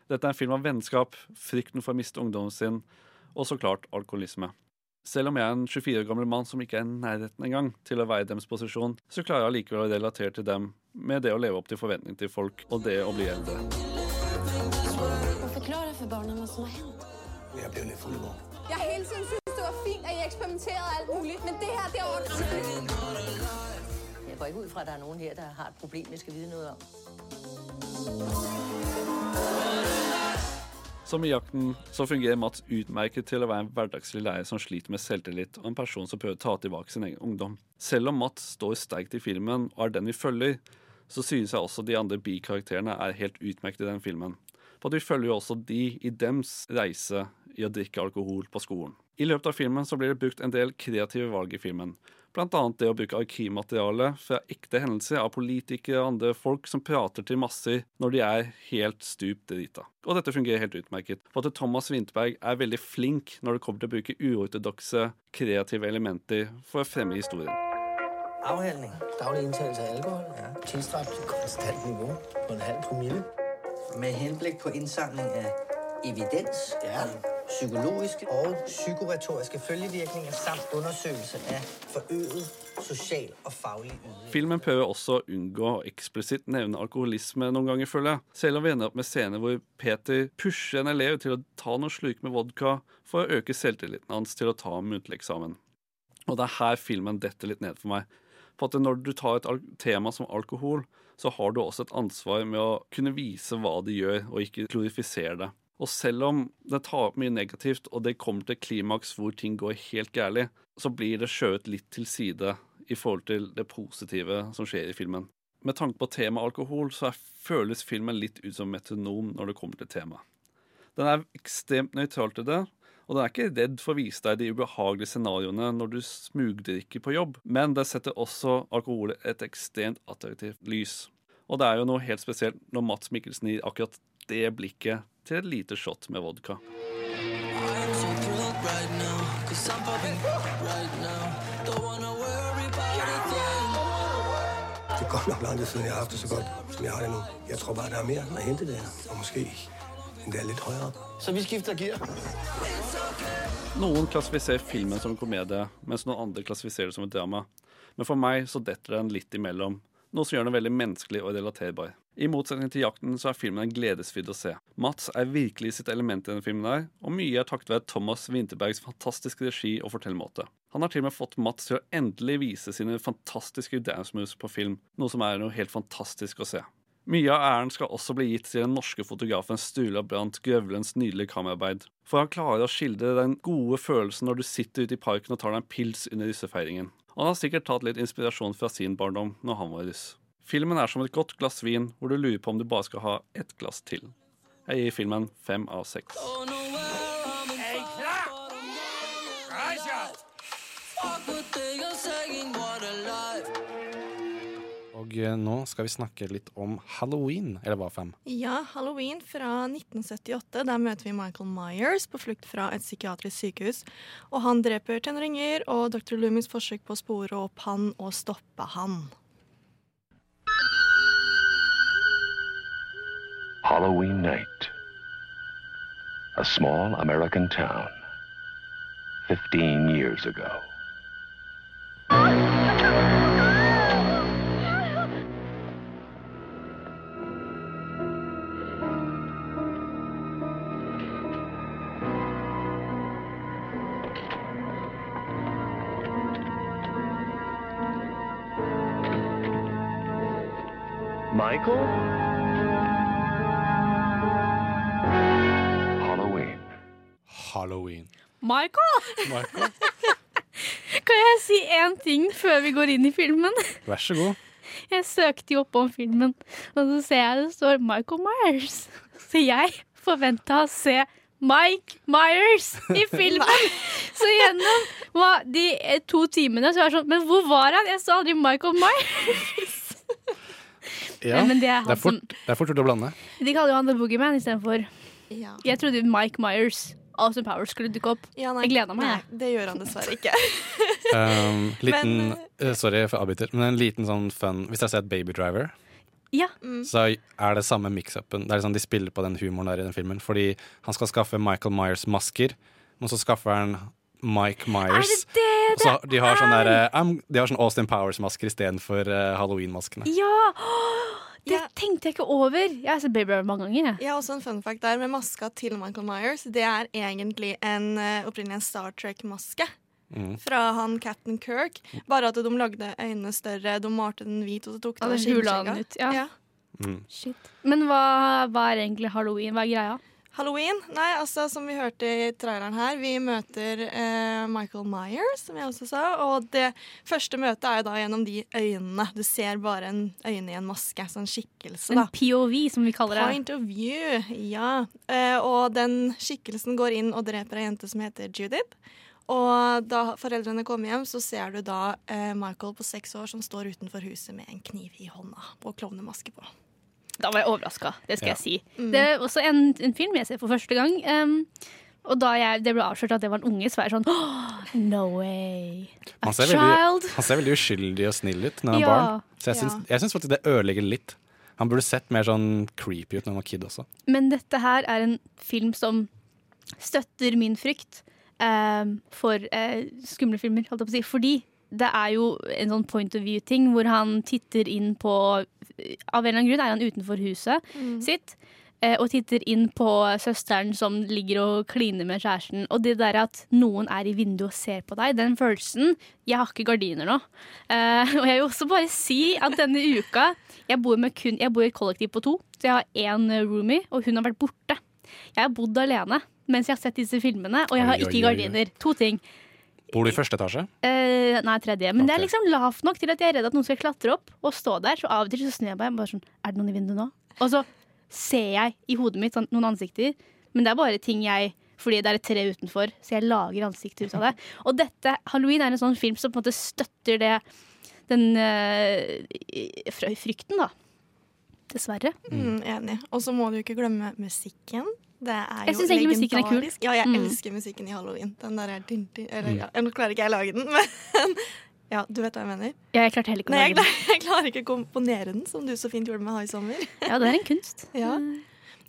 Dette er en film om vennskap, frykten for å miste ungdommen sin, og så klart alkoholisme. Selv om jeg er en 24 år gammel mann som ikke er i nærheten engang til å være i deres posisjon, så klarer jeg allikevel å relatere til dem med det å leve opp til forventningene til folk og det å bli eldre. Og forklare for barna hva som har hendt. Jeg bliver lidt fuld i går. Jeg har hele tiden syntes, det var fint, at jeg eksperimenterede alt mulig, men det her, det er åndssvagt. Jeg går ikke ut fra, at det er noen her, der har et problem, vi skal vide noe om. Som i jakten så fungerer Mats utmerket til å være en hverdagslig lærer som sliter med selvtillit, og en person som prøver å ta tilbake sin egen ungdom. Selv om Mats står sterkt i filmen og er den vi følger, så synes jeg også de andre bikarakterene er helt utmerket i den filmen. For vi følger jo også de i dems reise i å drikke alkohol på skolen. I løpet av filmen så blir det brukt en del kreative valg i filmen. Annet det å bruke arkivmateriale fra ekte hendelser av politikere og andre folk som prater til masser når de er helt stup drita. Og dette fungerer helt utmerket. For at Thomas Winterberg er veldig flink når det kommer til å bruke uortodokse, kreative elementer for å fremme historien. Afhældning. Daglig indtagelse av alkohol. Ja. Tilstrakt til konstant nivå på en halv promille. Med henblikk på innsamling av evidens Ja. Psykologiske og psykoretoriske følgevirkninger samt undersøkelse av forøget sosial og faglig ydelse. Filmen prøver også å unngå å eksplisitt nevne alkoholisme noen ganger, føler jeg. Selv om vi ender opp med scener hvor Peter pusher en elev til å ta noen slurk med vodka for å øke selvtilliten hans til å ta muntlig eksamen. Og det er her filmen detter litt ned for meg. For at når du tar et tema som alkohol, så har du også et ansvar med å kunne vise hva de gjør, og ikke glorifisere det. Og selv om det tar opp mye negativt, og det kommer til klimaks hvor ting går helt gærlig, så blir det skjøvet litt til side i forhold til det positive som skjer i filmen. Med tanke på temaet alkohol, så føles filmen litt ut som metronom når det kommer til temaet. Den er ekstremt nøytral til det, og den er ikke redd for å vise deg de ubehagelige scenarioene når du smugdrikker på jobb, men det setter også alkohol et ekstremt attraktivt lys. Og det er jo noe helt spesielt når Mats Mikkelsen gir akkurat det blikket til et lite shot med vodka. Det er godt nok lang tid siden, jeg har haft det så godt, som jeg har det nu. Jeg tror bare, der er mere at hente der. Og måske endda lidt højere op. Så vi skifter gear. Noen klassifiserer filmen som en komedie, mens noen andre klassifiserer det som et drama. Men for meg så detter den litt imellom, noe som gjør den veldig menneskelig og relaterbar. I motsetning til jakten så er filmen en gledesfryd å se. Mats er virkelig sitt element i denne filmen der, og mye er takket være Thomas Winterbergs fantastiske regi og fortellermåte. Han har til og med fått Mats til å endelig vise sine fantastiske dance moves på film, noe som er noe helt fantastisk å se. Mye av æren skal også bli gitt til den norske fotografen Sturla Brandt Grøvlens nydelige kameraarbeid. For han klarer å skildre den gode følelsen når du sitter ute i parken og tar deg en pils under russefeiringen. Han har sikkert tatt litt inspirasjon fra sin barndom når han var russ. Filmen er som et godt glass vin, hvor du lurer på om du bare skal ha ett glass til. Jeg gir filmen fem av seks. Og eh, nå skal vi snakke litt om halloween, eller hva, Fem? Ja, Halloween fra 1978. Der møter vi Michael Myers på flukt fra et psykiatrisk sykehus. Og han dreper tenåringer, og Dr. Loomis forsøk på å spore opp han og stoppe han. Halloween night. A small American town. 15 years ago. Michael! Michael. Kan jeg si én ting før vi går inn i filmen? Vær så god. Jeg søkte jo opp om filmen, og så ser jeg det står Michael Myers. Så jeg forventa å se Mike Myers i filmen! Så gjennom hva, de eh, to timene så var jeg sånn Men hvor var han? Jeg så aldri Michael Myers! Ja, men det er han det er fort, det er fort gjort å blande. De kaller jo han The Boogeyman istedenfor. Ja. Jeg trodde Mike Myers, Austin Powers, skulle dukke opp. Ja, nei, jeg gleda meg. Nei, det gjør han dessverre ikke. Um, liten, Men, uh, sorry for avbryter, men en liten sånn fun Hvis dere har sett Baby Driver, Ja. så er det samme mix-upen. Det er liksom De spiller på den humoren der i den filmen. Fordi han skal skaffe Michael Myers masker, men så skaffer han Mike Myers. Er det det det så de har sånn er? der, eh, um, De har sånn Austin Powers-masker istedenfor uh, Halloween-maskene. Ja! Det tenkte jeg ikke over. Jeg har sett Baby Driver mange ganger. Jeg. Jeg har også en fun fact der med maska til Michael Myers. Det er egentlig en, eh, opprinnelig en Star Trek-maske. Mm. Fra han Captain Kirk. Bare at de lagde øynene større, de malte den hvit, og så tok de Ja, det den ut, ja. Ja. Mm. Shit. Men hva, hva er egentlig halloween? Hva er greia? Halloween? Nei, altså som vi hørte i traileren her, vi møter eh, Michael Myers, som jeg også sa. Og det første møtet er jo da gjennom de øynene. Du ser bare en øyne i en maske. Sånn skikkelse, En. POV, som vi kaller det. Point of view, ja. Eh, og den skikkelsen går inn og dreper ei jente som heter Judith. Og da foreldrene kommer hjem, så ser du da eh, Michael på seks år som står utenfor huset med en kniv i hånda og klovnemaske på. Da var jeg overraska, det skal Ja. jeg si. Mm. Det er også en, en film jeg ser for første gang. Um, og da jeg, det ble avslørt at det var en unge, så var jeg sånn oh, No way. A child. veldig, han ser veldig uskyldig og snill ut når han er Ja. barn. Så jeg Ja. syns, jeg syns faktisk det ødelegger litt. Han burde sett mer sånn creepy ut når han var kid også. Men dette her er en film som støtter min frykt um, for eh, skumle filmer, holdt jeg på å si. Fordi det er jo en sånn point of view-ting hvor han titter inn på Av en eller annen grunn er han utenfor huset Mm. sitt. eh, Og titter inn på søsteren som ligger og kliner med kjæresten. Og det der at noen er i vinduet og ser på deg, den følelsen Jeg har ikke gardiner nå. Eh, og jeg vil også bare si at denne uka Jeg bor, med kun, jeg bor i et kollektiv på to, så jeg har én roomie, og hun har vært borte. Jeg har bodd alene mens jeg har sett disse filmene, og jeg har ikke gardiner. To ting. Bor du i første etasje? Uh, nei, tredje. Men det er liksom lavt nok til at jeg er redd at noen skal klatre opp og stå der. Så av og til så snur jeg meg bare sånn Er det noen i vinduet nå? Og så ser jeg i hodet mitt sånn, noen ansikter, men det er bare ting jeg fordi det er et tre utenfor, så jeg lager ansiktet ut av det. Og dette, Halloween er en sånn film som på en måte støtter det Den øh, frykten, da. Dessverre. Mm, enig. Og så må du ikke glemme musikken. Det er Jeg jo synes egentlig musikken er kul. Ja, jeg Mm. elsker musikken i halloween. Den der er din, eller, Mm. ja, Nå klarer ikke jeg å lage den, men ja, du vet hva jeg mener? Ja, jeg klarte heller ikke å lage den. klarer, jeg klarer ikke å komponere den, som du så fint gjorde med High Sommer. Ja, det er en kunst. Ja.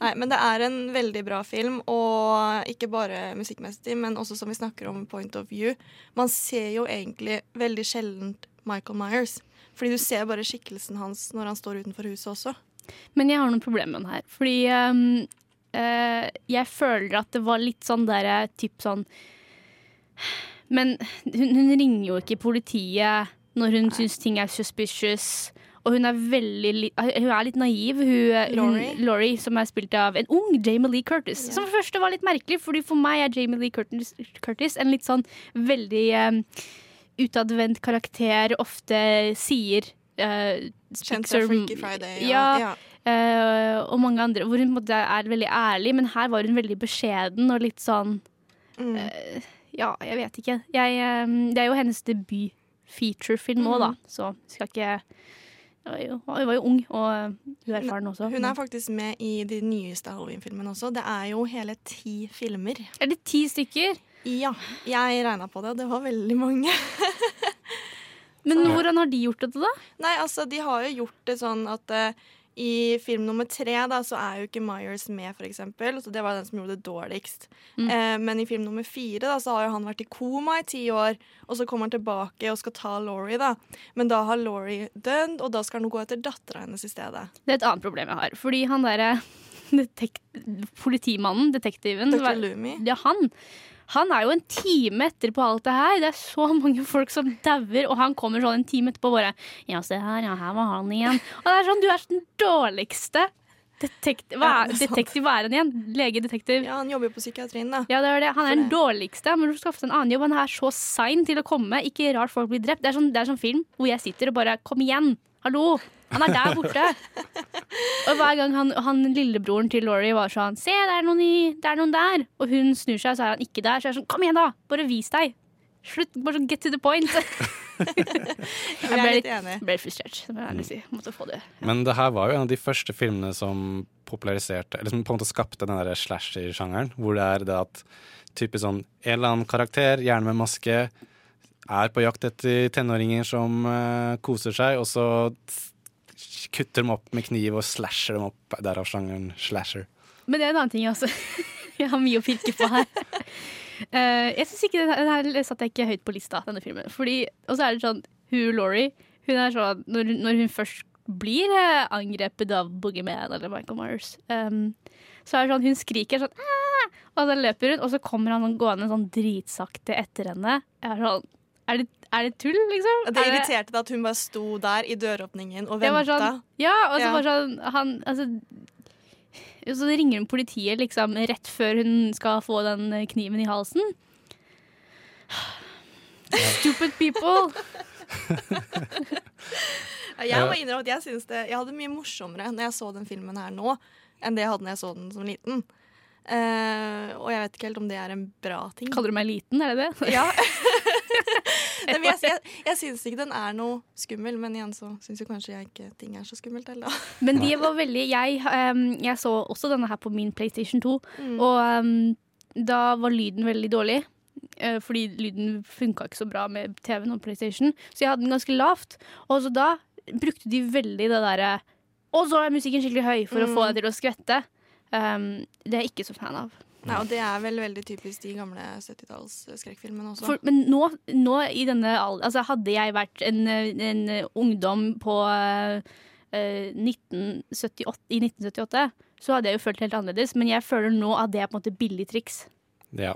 Nei, men det er en veldig bra film, og ikke bare musikkmessig, men også som vi snakker om point of view. Man ser jo egentlig veldig sjeldent Michael Myers, fordi du ser bare skikkelsen hans når han står utenfor huset også. Men jeg har noen problemer med den her. Fordi ehm, eh, jeg føler at det var litt sånn der typ sånn Men hun, hun ringer jo ikke politiet når hun syns ting er suspicious. Og hun er veldig Hun er litt naiv, hun, hun Laurie. Laurie, som er spilt av en ung Jamie Lee Curtis. Som for første var litt merkelig, Fordi for meg er Jamie Lee Curtis, Curtis en litt sånn veldig um, utadvendt karakter, ofte sier uh, Kjent fra Freaky Friday, Ja. ja, eh, og mange andre, hvor hun er veldig ærlig, men her var hun veldig beskjeden og litt sånn Mm. eh, Ja, jeg vet ikke. Jeg, eh, det er jo hennes debut featurefilm òg, da, Mm. så skal ikke Hun var jo, ung og eh, uerfaren også. Hun er faktisk med i de nyeste Halloween-filmene også. Det er jo hele ti filmer. Er det ti stykker? Ja. Jeg regna på det, og det var veldig mange. Men hvordan har de gjort det, da? Nei, altså, de har jo gjort det sånn at eh, i film nummer tre da, så er jo ikke Myers med, for eksempel. Så det var den som gjorde det dårligst. Mm. Eh, men i film nummer fire da, så har jo han vært i koma i ti år, og så kommer han tilbake og skal ta Laurie, da. Men da har Laurie dødd, og da skal han gå etter dattera hennes i stedet. Det er et annet problem jeg har. Fordi han derre detek politimannen, detektiven Dr. Lumi. Ja, han. Han er jo en time etter på alt det her. Det er så mange folk som dauer, og han kommer sånn en time etterpå og bare Ja, se her, ja, her var han igjen. Og det er sånn, du er den dårligste detektiv... Hva er det detektiv hva er han igjen? Legedetektiv? Ja, han jobber jo på psykiatrien, da. Ja, det er det. Han er den dårligste. Men du skal få en annen jobb. Han er så sein til å komme. Ikke rart folk blir drept. Det er sånn, det er sånn film hvor jeg sitter og bare Kom igjen! Hallo! Han er der borte. og hver gang han, han lillebroren til Laurie var sånn Se, det er, noen i, det er noen der. Og hun snur seg, så er han ikke der. Så jeg er sånn Kom igjen, da! Bare vis deg. Slutt. Bare sånn get to the point. Jeg ble litt ble litt frustrert. Det må jeg ærlig si. Måtte få det. Men det her var jo en av de første filmene som populariserte Eller som på en måte skapte den der slasher-sjangeren. Hvor det er det at typisk sånn en eller annen karakter, gjerne med maske, er på jakt etter tenåringer som uh, koser seg, og så kutter dem opp med kniv og slasher dem opp. Derav sjangeren slasher. Men det er en annen ting jeg også. jeg har mye å pirke på her. Uh, jeg synes ikke Den her satte jeg ikke høyt på lista, denne filmen. Fordi, og så er det sånn Hun Laurie, hun er sånn Når, når hun først blir eh, angrepet av Boogeyman eller Michael Myers, um, så er det sånn hun skriker sånn Aah! Og så løper hun, og så kommer han sånn gående sånn dritsakte etter henne. Jeg er sånn Er det, er det tull, liksom? Det Er irriterte deg at hun bare sto der i døråpningen og venta. sånn, ja, og så Ja. bare sånn han, altså, Så ringer hun politiet liksom rett før hun skal få den kniven i halsen. Stupid people. Jeg må innrømme at jeg synes det Jeg hadde mye morsommere når jeg så den filmen her nå, enn det jeg hadde når jeg så den som liten. Uh, og jeg vet ikke helt om det er en bra ting. Kaller du meg liten, er det det? Ja. Nei, jeg jeg, jeg syns ikke den er noe skummel, men igjen så syns jo kanskje jeg ikke ting er så skummelt heller. Men de var veldig Jeg, um, jeg så også denne her på min PlayStation 2, Mm. og um, da var lyden veldig dårlig. Uh, fordi lyden funka ikke så bra med TV-en og PlayStation, så jeg hadde den ganske lavt. Og så da brukte de veldig det derre Og så er musikken skikkelig høy for å få Mm. deg til å skvette. Um, det er jeg ikke så fan av. Nei, og det er vel veldig typisk de gamle 70-talls skrekkfilmene også. For, men nå, nå i denne altså Hadde jeg vært en, en ungdom på uh, 1978, i 1978, så hadde jeg jo følt det helt annerledes. Men jeg føler nå at det er på en måte billig triks. Ja.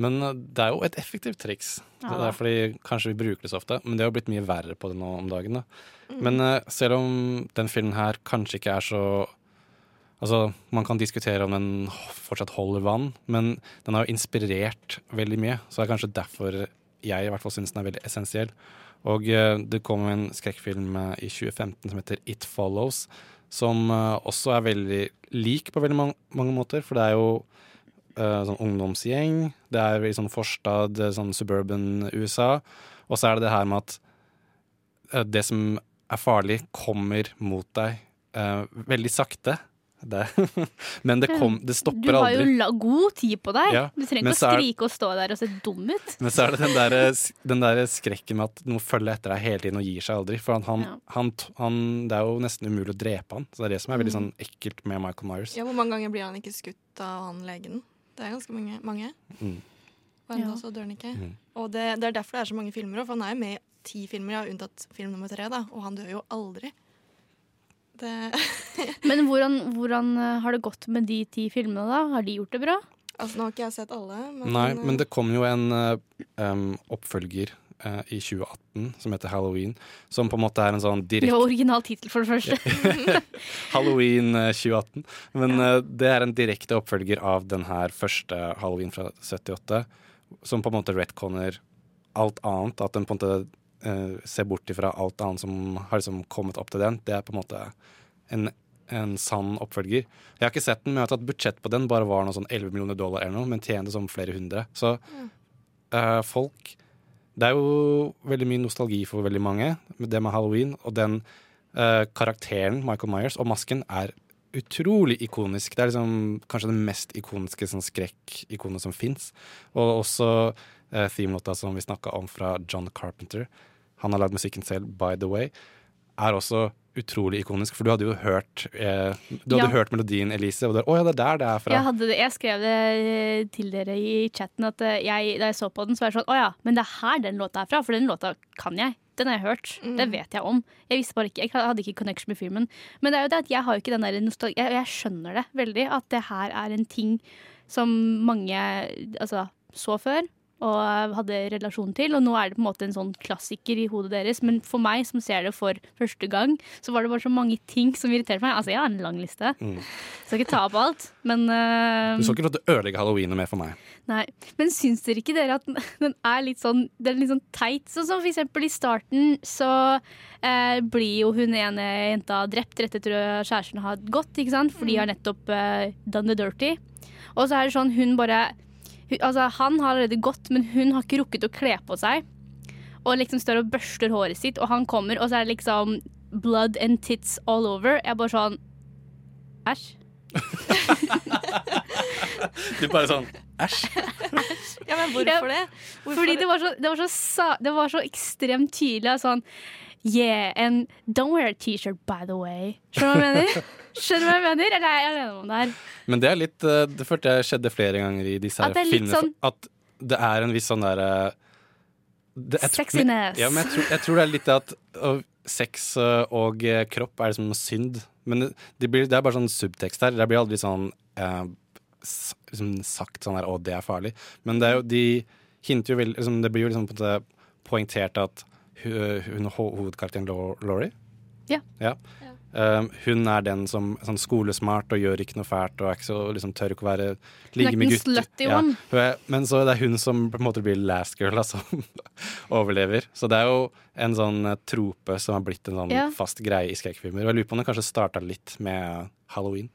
Men eh, det er jo et effektivt triks. Ja. Det er fordi kanskje vi bruker det så ofte, men det har blitt mye verre på det nå om dagen. Da. Mm. Men uh, selv om den filmen her kanskje ikke er så Altså, Man kan diskutere om den fortsatt holder vann, men den har jo inspirert veldig mye. Så det er kanskje derfor jeg i hvert fall syns den er veldig essensiell. Og eh, det kom en skrekkfilm eh, i 2015 som heter It Follows, som eh, også er veldig lik på veldig mange, måter. For det er jo uh, sånn ungdomsgjeng, det er i sånn forstad, sånn suburban USA. Og så er det det her med at det som er farlig, kommer mot deg uh, veldig sakte. Det. Men det, kom, det Du stopper har jo aldri. la god tid på deg. Ja, Du trenger ikke så å er- skrike og stå der og se dum ut. Men så er det den der, den der skrekken med at noe følger etter deg hele tiden og gir seg aldri. For han, han, Ja. han, han, det er jo nesten umulig å drepe han. Så det er det som er veldig Mm. sånn ekkelt med Michael Myers. Ja, Hvor mange ganger blir han ikke skutt av han legen? Det er ganske mange. mange. Mm. Og enda Ja. så dør han ikke. Mm. Og det, det er derfor det er så mange filmer. òg, For han er jo med i ti filmer, ja, unntatt film nummer tre. da, Og han dør jo aldri. Det, Men hvordan, hvordan eh, har det gått med de ti filmene, da? Har de gjort det bra? altså Nå har ikke jeg sett alle. Men, Nei, eh, men det kom jo en um, oppfølger uh, i 2018 som heter Halloween. Som på en måte er en sånn direkte direkte var original tittel, for det første. Halloween eh, 2018. Men uh, det er en direkte oppfølger av den her første Halloween fra 78, som på en måte retconner alt annet. At den på en måte eh, se bort ifra alt annet som har liksom kommet opp til den. Det er på en måte en, en sann oppfølger. Jeg har ikke sett den, men jeg har tatt budsjett på den. Bare var noe sånn 11 millioner dollar eller noe, men tjente som flere hundre. Så uh, folk Det er jo veldig mye nostalgi for veldig mange, med det med halloween. Og den uh, karakteren, Michael Myers, og masken er utrolig ikonisk. Det er liksom kanskje det mest ikoniske sånn skrekkikonet som fins. Og også eh, themelåta som vi snakka om fra John Carpenter. Han har lagd musikken selv, By The Way. Er også utrolig ikonisk, for du hadde jo hørt eh, Du hadde Ja. hørt melodien, Elise, og det, oh, ja, det er der det er fra. Jeg, hadde det, jeg skrev det eh, til dere i chatten at eh, jeg, da jeg så på den, så var jeg sånn Å ja, men det er her den låta er fra, for den låta kan jeg. Den har jeg hørt. Det vet jeg om. Jeg visste bare ikke, jeg hadde ikke connection med filmen. Men det er jo det at jeg har jo ikke den der nostalgi... Jeg, jeg skjønner det veldig, at det her er en ting som mange altså, så før. Og hadde relasjon til, og nå er det på en måte en sånn klassiker i hodet deres. Men for meg som ser det for første gang, så var det bare så mange ting som irriterte meg. Altså, jeg har en lang liste. Mm. Skal ikke ta opp alt, men uh, Du skal ikke få det ødelegge halloweenet mer for meg. Nei, men syns dere ikke dere at den- er litt sånn, den er litt sånn teit? Sånn som for eksempel i starten så uh, blir jo hun ene jenta drept rett etter at kjæresten har gått, ikke sant? For de har nettopp uh, done the dirty. Og så er det sånn, hun bare Altså, han har allerede gått, men hun har ikke rukket å kle på seg. Og liksom står og børster håret sitt, og han kommer, og så er det liksom blood and tits all over. Jeg er bare sånn Æsj. Du bare sånn æsj. Ja, men hvorfor det? Hvorfor Fordi det? det var, så, det, var så, det var så ekstremt tydelig. Sånn Yeah, and don't wear a T-shirt, by the way. Skjønner du hva jeg mener? Skjønner du hva jeg mener? Eller er jeg alene om det her? Men det er litt eh, Det følte jeg skjedde flere ganger i disse her At det er filmene. sånn- At det er en viss sånn derre det- Sexiness. Men, ja, men jeg tror, jeg tror det er litt at øh, sex øh, og eh, kropp er liksom synd. Men det, det, blir, det er bare sånn subtekst her. Det blir aldri sånn eh, liksom sagt sånn her 'å, det er farlig'. Men det er jo, de hinter jo veldig liksom, Det blir jo liksom poengtert at hun ho- hovedkarakteren Lau- Laurie Ja. ja. Um, hun er den som er sånn skolesmart og gjør ikke noe fælt og er ikke så liksom, tør ikke å være ligge med den gutter. slutty one. hun er, men så det er hun som på en måte blir last girl, altså. overlever. Så det er jo en sånn eh, trope som har blitt en sånn Ja. fast greie i skrekkfilmer. Og jeg lurer på om det kanskje starta litt med halloween.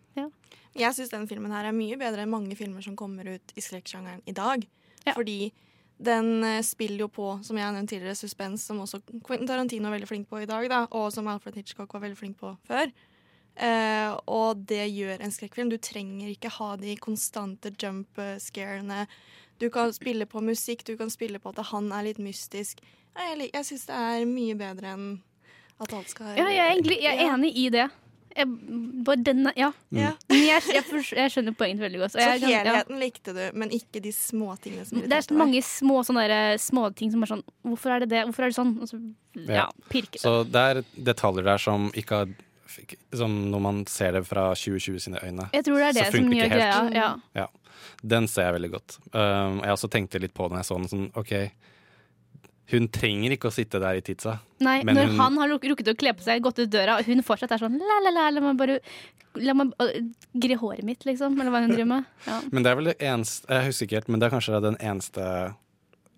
Jeg syns denne filmen her er mye bedre enn mange filmer som kommer ut i skrekksjangeren i dag. Fordi den eh, spiller jo på, som jeg har nevnt tidligere, suspens, som også Quentin Tarantino er veldig flink på i dag, da, og som Alfred Hitchcock var veldig flink på før. Eh, og det gjør en skrekkfilm. Du trenger ikke ha de konstante jump scarene. Du kan spille på musikk, du kan spille på at han er litt mystisk. Jeg, jeg syns det er mye bedre enn at alt skal Ja, jeg er, egentlig, jeg er enig i det. Jeg, bare denne, ja. Ja. Men jeg, jeg, jeg skjønner poenget veldig godt. Så jeg ja. helheten likte du, men ikke de småtingene som Det er så mange små sånne der, småting som er sånn Hvorfor er det det? Hvorfor er det sånn? Og så, ja, pirke. Så det er detaljer der som ikke har Som når man ser det fra 2020 sine øyne. Jeg tror det er så det som funker gjør ikke helt. greia. Ja. Ja. Den ser jeg veldig godt. Um, jeg også tenkte litt på den jeg så den. Sånn, OK, hun trenger ikke å sitte der i tidsa. Nei, men når hun- han har rukket å kle på seg, gått ut døra, og hun fortsatt er sånn la, la, la, la meg bare La meg gre håret mitt, liksom. Eller hva hun driver med. Ja. Men det er vel det eneste Jeg husker ikke helt, men det er kanskje den eneste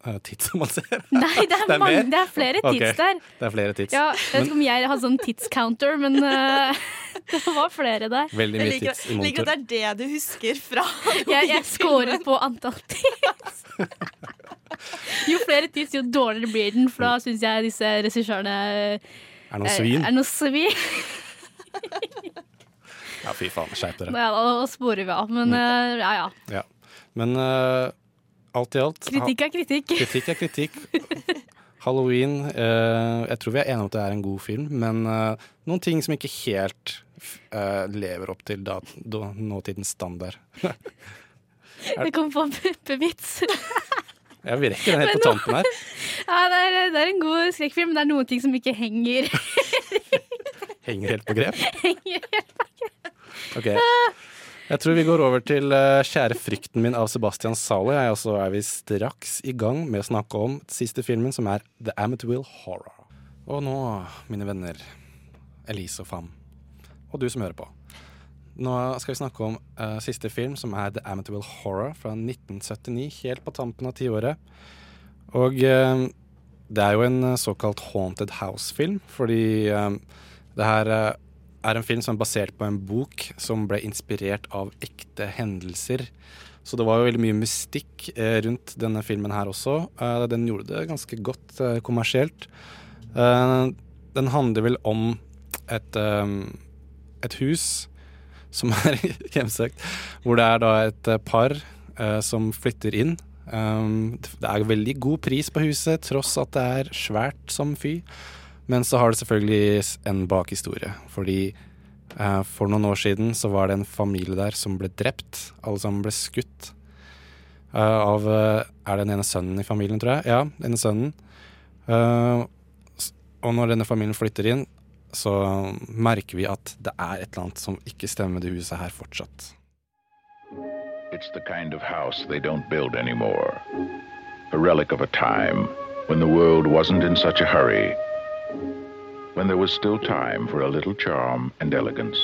uh, tidsa man ser. Nei, det er, mange, det er flere tids der. Det er flere tids. Ja, jeg vet ikke om jeg hadde sånn tidscounter, men uh, det var flere der. Veldig mye tids i liker monitor. at det er det du husker fra Jeg, jeg scorer på antall tids. Jo flere tids, jo dårligere blir den, for da syns jeg disse regissørene Er noen svin? Er noe svin. Ja, fy faen, skjerp dere. Ja, da sporer vi av, men mm. ja ja. Ja. Men uh, alt i alt Kritikk er kritikk. Kritikk er kritikk. Halloween uh, Jeg tror vi er enige om at det er en god film, men uh, noen ting som ikke helt uh, lever opp til da, da, nåtidens standard. det kom på en puppevits. Ja, vi rekker den helt på tampen her. Ja, det er, det er en god skrekkfilm, men det er noen ting som ikke henger. Henger helt på grep. henger helt Ok. Jeg tror vi går over til uh, 'Kjære frykten min' av Sebastian Zalo. Og så er vi straks i gang med å snakke om siste filmen, som er 'The Amityville Horror'. Og nå, mine venner, Elise og Fam, og du som hører på. Nå skal vi snakke om uh, siste film, som er 'The Amatable Horror' fra 1979, helt på tampen av tiåret. Og uh, det er jo en eh, såkalt haunted house-film, fordi uh, det her er en film som er basert på en bok som ble inspirert av ekte hendelser. Så det var jo veldig mye mystikk rundt denne filmen her også. Den gjorde det ganske godt kommersielt. Den handler vel om et, et hus som er hjemsøkt, hvor det er da et eh, par eh, som flytter inn. Um, det er veldig god pris på huset, tross at det er svært som fy. Men så har det selvfølgelig en bakhistorie. Fordi eh, for noen år siden så var det en familie der som ble drept. Alle sammen ble skutt. uh, av Er det den ene sønnen i familien, tror jeg? Ja, den ene sønnen. Og når denne familien flytter inn, så merker vi at det er et eller annet som ikke stemmer det huset her fortsatt. It's the kind of house they don't build anymore. A relic of a time when the world wasn't in such a hurry. When there was still time for a little charm and elegance.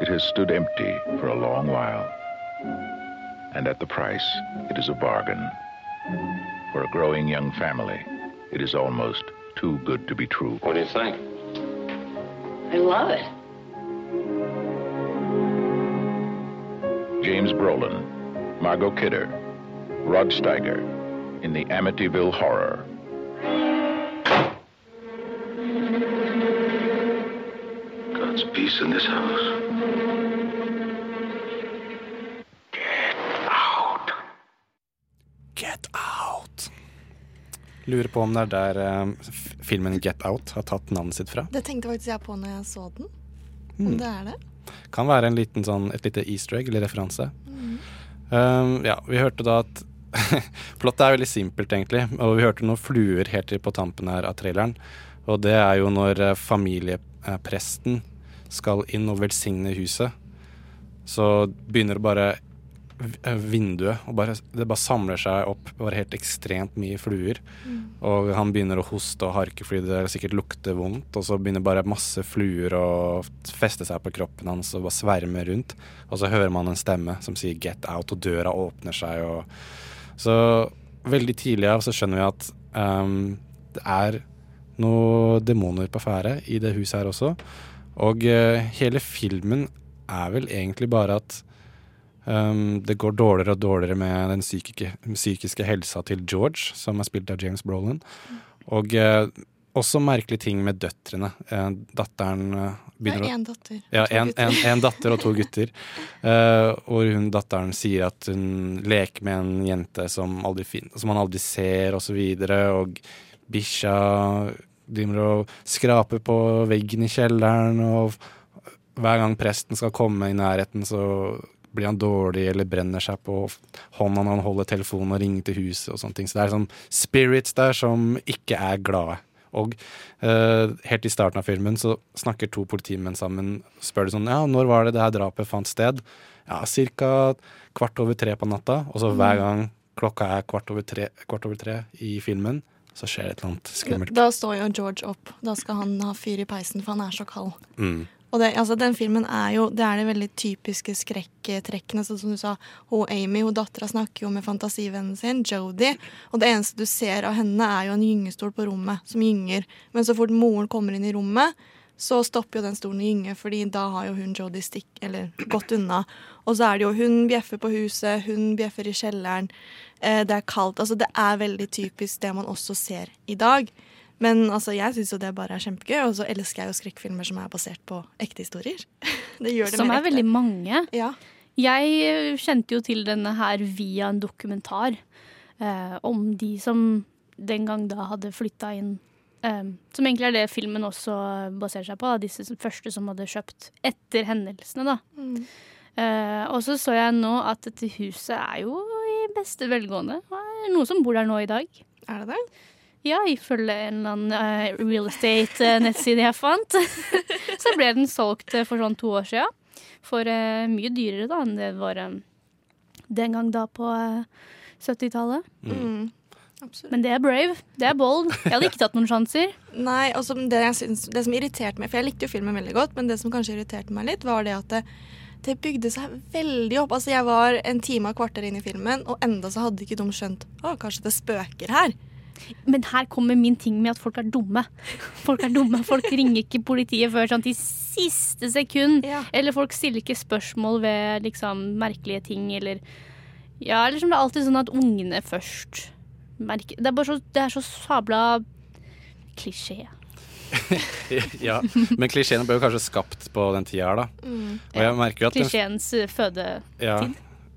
It has stood empty for a long while. And at the price, it is a bargain. For a growing young family, it is almost too good to be true. What do you think? I love it. James Brolin, Margot Kidder, Rod Steiger in the Amityville Horror. God's peace in this house. Lurer på om det er der eh, filmen Get Out har tatt navnet sitt fra. Det tenkte faktisk jeg på når jeg så den. Mm. Om det er det. Kan være en liten sånn, et lite easter egg eller referanse. Mm. Um, ja, vi hørte da at Plottet er veldig simpelt, egentlig. Og vi hørte noen fluer helt til på tampen her av traileren. Og det er jo når eh, familiepresten skal inn og velsigne huset, så begynner det bare vinduet og bare, Det bare samler seg opp bare helt ekstremt mye fluer. Mm. Og han begynner å hoste og harke fordi det sikkert lukter vondt. Og så begynner bare masse fluer å feste seg på kroppen hans og bare sverme rundt. Og så hører man en stemme som sier 'get out', og døra åpner seg. Og så veldig tidlig av så skjønner vi at um, det er noen demoner på ferde i det huset her også. Og uh, hele filmen er vel egentlig bare at ehm, det går dårligere og dårligere med den psykiske, psykiske helsa til George, som er spilt av James Brolin. Og uh, også merkelige ting med døtrene. Datteren datteren å... Det begynner er å én datter. ja, en, en, en datter og to gutter. Eh, og hun datteren sier at hun leker med en jente som, aldri fin som han aldri ser, og så videre. Og bikkja driver og skraper på veggen i kjelleren, og hver gang presten skal komme i nærheten, så blir han dårlig eller brenner seg på hånda når han holder telefonen og ringer til huset og sånne ting. Så det er sånn spirits der som ikke er glade. Og uh, helt i starten av filmen så snakker to politimenn sammen. Spør de sånn Ja, når var det det her drapet fant sted? Ja, ca. kvart over tre på natta. Og så hver Mm. gang klokka er kvart over tre, kvart over tre i filmen, så skjer det et eller annet skummelt. Da står jo George opp. Da skal han ha fyr i peisen, for han er så kald. Mm. Og det, altså, den filmen er jo Det er de veldig typiske skrekktrekkene. Sånn som du sa, hun Amy, hun dattera, snakker jo med fantasivennen sin, Jodie. Og det eneste du ser av henne, er jo en gyngestol på rommet som gynger. Men så fort moren kommer inn i rommet, så stopper jo den stolen å gynge, fordi da har jo hun Jodie stikk, eller gått unna. Og så er det jo hun bjeffer på huset, hun bjeffer i kjelleren. Eh, det er kaldt. Altså, det er veldig typisk det man også ser i dag. Men altså, jeg syns jo det bare er kjempegøy, og så elsker jeg jo skrekkfilmer som er basert på ekte historier. det gjør det Som er ekte. veldig mange. Ja. Jeg eh, kjente jo til denne her via en dokumentar eh, om de som den gang da hadde flytta inn. eh, som egentlig er det filmen også baserer seg på. Da, disse som- første som hadde kjøpt etter hendelsene. da. Mm. Eh, og så så jeg nå at dette huset er jo i beste velgående. Og er noen som bor der nå i dag. Er det det? Ja, ifølge en eller annen uh, real estate-nettside jeg fant. så ble den solgt eh, for sånn to år siden. For uh, mye dyrere da enn det var um, den gang da på uh, 70-tallet. Mm. Men det er brave. Det er bold. Jeg hadde ikke tatt noen sjanser. Nei, og det, jeg syns- det som irriterte meg, for jeg likte jo filmen veldig godt, men det som kanskje irriterte meg litt, var det at det, det bygde seg veldig opp. Altså, jeg var en time og et kvarter inn i filmen, og enda så hadde ikke de skjønt å, kanskje det spøker her. Men her kommer min ting med at folk er dumme. Folk er dumme. Folk ringer ikke politiet før sånn til siste sekund. Eller folk stiller ikke spørsmål ved liksom merkelige ting, eller Ja, eller som det er alltid sånn at ungene først merker Det er bare så, det er så sabla klisjé. ja, Men klisjeene ble jo kanskje skapt på den tida her, da. Mm. Og jeg merker jo at Klisjeens eh, fødetid. Ja,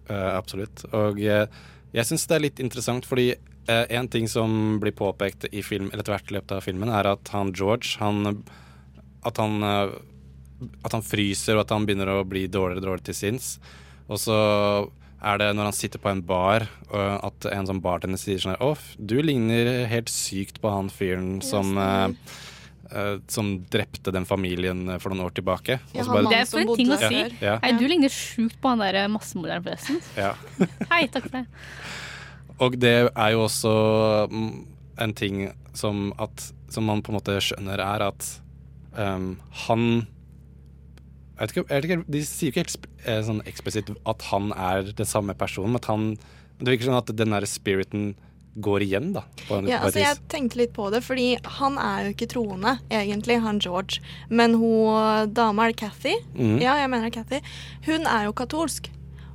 eh, absolutt. Og eh, jeg syns det er litt interessant, fordi eh, en ting som blir påpekt i film, eller etter hvert i løpet av filmen, er at han George han, at, han, eh, at han fryser, og at han begynner å bli dårligere og dårligere til sinns. Og så er det når han sitter på en bar, at en sånn bartender sier sånn her Å, du ligner helt sykt på han fyren som eh, eh, som drepte den familien for noen år tilbake. Ja, det er for en ting å si. Ja, ja. Hei, du ligner sjukt på han der eh, massemorderen, forresten. Ja. Hei, takk for det. Og det er jo også mm, en ting som, at, som man på en måte skjønner, er at um, han jeg vet ikke, jeg vet ikke, De sier jo ikke helt eh, sånn eksplisitt at han er den samme personen, men at han Det virker sånn at den der spiriten går igjen, da. Ja, altså jeg tenkte litt på det, fordi han er jo ikke troende, egentlig, han George. Men hun dama, er det Cathy? Mm. Ja, jeg mener Cathy. Hun er jo katolsk.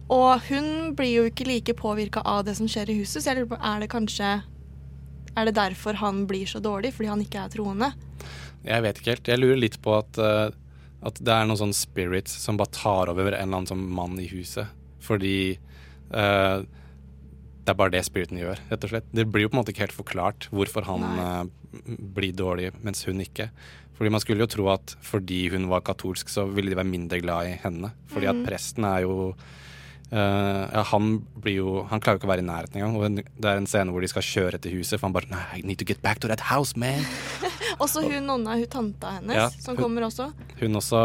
Og hun blir jo ikke like påvirka av det som skjer i huset, så jeg lurer på, er det kanskje Er det derfor han blir så dårlig, fordi han ikke er troende? Jeg vet ikke helt. Jeg lurer litt på at, eh, at det er noen sånn spirits som bare tar over en eller annen sånn mann i huset. Fordi uh, det er bare det spiriten gjør, rett og slett. Det blir jo på en måte ikke helt forklart hvorfor han uh, blir dårlig, mens hun ikke. Fordi Man skulle jo tro at fordi hun var katolsk, så ville de være mindre glad i henne. Fordi at Mhm. presten er jo ja, han blir jo Han klarer jo ikke å være i nærheten engang. Og det er en scene hvor de skal kjøre til huset, for han bare Nei, I need to get back to that house, man. Også hun nonna, hun tanta hennes, Ja, som hun- kommer også. Hun også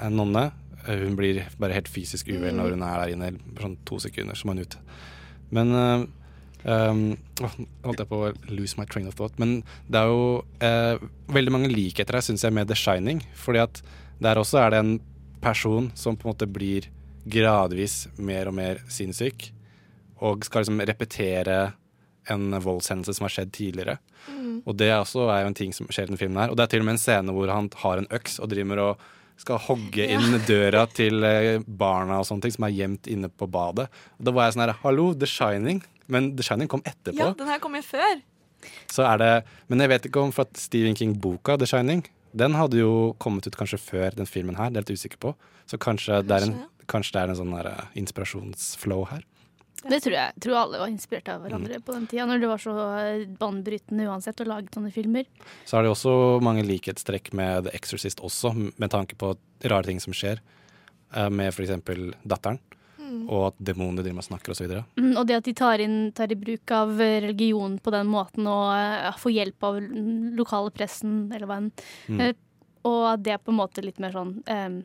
er nonne. Eh, Hun blir bare helt fysisk uvel Mm. når hun er der inne. Sånn to sekunder, så må hun ut. Men uh, um, holdt jeg på å lose my train of thought. Men det er jo uh, veldig mange likheter her, syns jeg, med The Shining. Fordi at der også er det en person som på en måte blir gradvis mer og mer sinnssyk. Og skal liksom repetere en voldshendelse som har skjedd tidligere. Mm. Og det også er jo en ting som skjer i den filmen her. Og det er til og med en scene hvor han har en øks og driver og skal hogge Ja. inn døra til eh, barna og sånne ting som er gjemt inne på badet. Og da var jeg sånn her Hallo, The Shining. Men The Shining kom etterpå. Ja, den her kom jo før. Så er det Men jeg vet ikke om for at Stephen King-boka The Shining Den hadde jo kommet ut kanskje før den filmen her, det er jeg litt usikker på. Så kanskje, det, er en, kanskje det er en sånn der, eh, inspirasjonsflow her. Det tror jeg. tror alle var inspirert av hverandre på den tida, når det var så eh, banebrytende uansett å lage sånne filmer. Så er det også mange likhetstrekk med The Exorcist også, med tanke på rare ting som skjer. eh, Med f.eks. datteren, Mm. og at demonene driver med og snakker osv. Mm, Og det at de tar, inn, tar i bruk av religion på den måten og eh, får hjelp av lokale pressen eller hva enn. Mm. Og at det er på en måte litt mer sånn eh,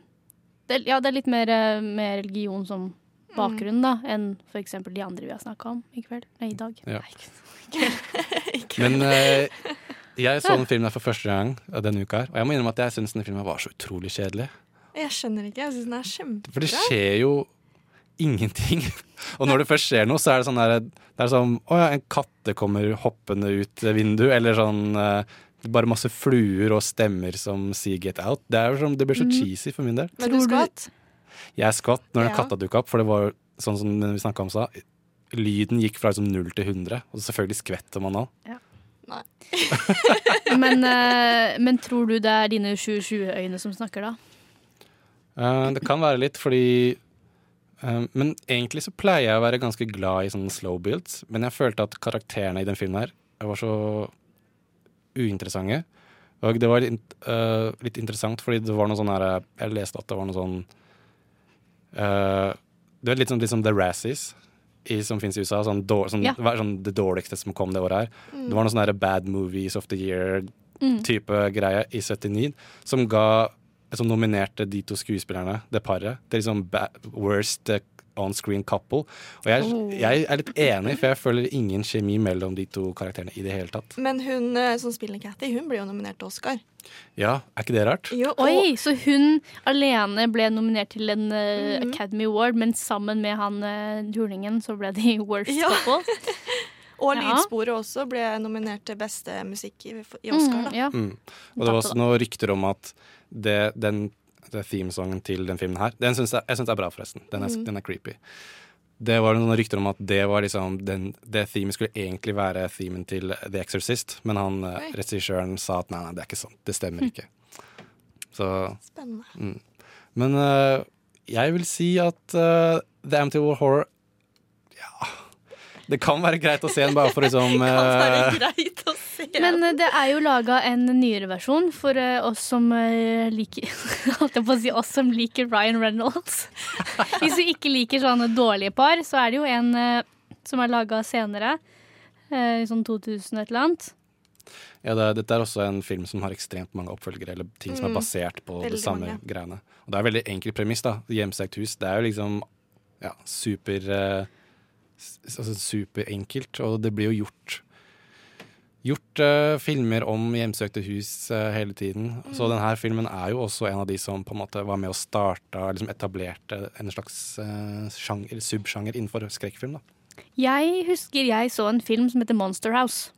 det, Ja, det er litt mer eh, med religion som bakgrunn da, enn f.eks. de andre vi har snakka om i kveld. Nei, i dag. Ja. Nei, Men eh, jeg så den filmen for første gang eh, denne uka, her, og jeg må innrømme at jeg syns denne filmen var så utrolig kjedelig. Jeg skjønner ikke, jeg syns den er kjempebra. For det skjer jo ingenting. Og når det først skjer noe, så er det sånn der, det er sånn Å ja, en katte kommer hoppende ut vinduet, eller sånn eh, bare masse fluer og stemmer som sier 'get out'. Det, er sånn, det blir så Mm. cheesy for min del. Men du skvatt? Jeg skvatt når den Ja. katta dukka opp, for det var sånn som vi snakka om sa. Lyden gikk fra liksom 0 til 100, og selvfølgelig skvetter man òg. Nei. men, eh, men tror du det er dine 2020-øyne som snakker da? Eh, det kan være litt, fordi eh, Men egentlig så pleier jeg å være ganske glad i sånne slow builds. Men jeg følte at karakterene i den filmen her var så uinteressante. Og det var litt, uh, litt interessant, fordi det var noe sånn her Jeg leste at det var noe sånn uh, Det er litt sånn, litt sånn The Razzies som fins i USA. Sånn, dår, sånn, Ja. sånn det dårligste som kom det året her. Mm. Det var noe sånn Bad Movies of the Mm. Year-type greie i 79 som ga som nominerte de to skuespillerne, det paret, til liksom worst eh, on-screen couple. Og jeg, Oh. jeg er litt enig, for jeg føler ingen kjemi mellom de to karakterene i det hele tatt. Men hun eh, som spiller Cathy, hun ble jo nominert til Oscar. Ja, er ikke det rart? Jo, Oi, så hun alene ble nominert til en eh, Mhm. Academy Award, men sammen med han uh, julingen så ble de Worst Ja. Couple. og Ja. Lydsporet også ble nominert til beste musikk i, i Oscar. Mm, ja. Mm. Og det var også noen rykter om at det, den det themesongen til den filmen her Den synes jeg, jeg syns er bra, forresten. Den er, mm. den er creepy. Det var noen rykter om at det var liksom den, det themet skulle egentlig være themen til The Exorcist, men han okay. Oi. regissøren sa at nei, nei, det er ikke sånn. Det stemmer ikke. Så Spennende. mm. Men uh, jeg vil si at uh, The Amityville Horror Ja Det kan være greit å se den bare for liksom Det kan være greit å se. Men eh, det er jo laga en nyere versjon for eh, oss som eh, liker Holdt jeg på å si oss som liker Ryan Reynolds. Hvis du ikke liker sånne dårlige par, så er det jo en eh, som er laga senere. eh, I sånn 2000 et eller annet. Ja, det, dette er også en film som har ekstremt mange oppfølgere, eller ting som er Mm. basert på mm, det samme mange. greiene. Og det er veldig enkel premiss, da. Hjemsøkt hus. Det er jo liksom ja, super eh, altså superenkelt, og det blir jo gjort Gjort uh, filmer om hjemsøkte hus uh, hele tiden. Så Mm. denne filmen er jo også en av de som på en måte var med og starta, liksom etablerte en slags uh, sjanger, subsjanger innenfor skrekkfilm. da. Jeg husker jeg så en film som heter Monster House,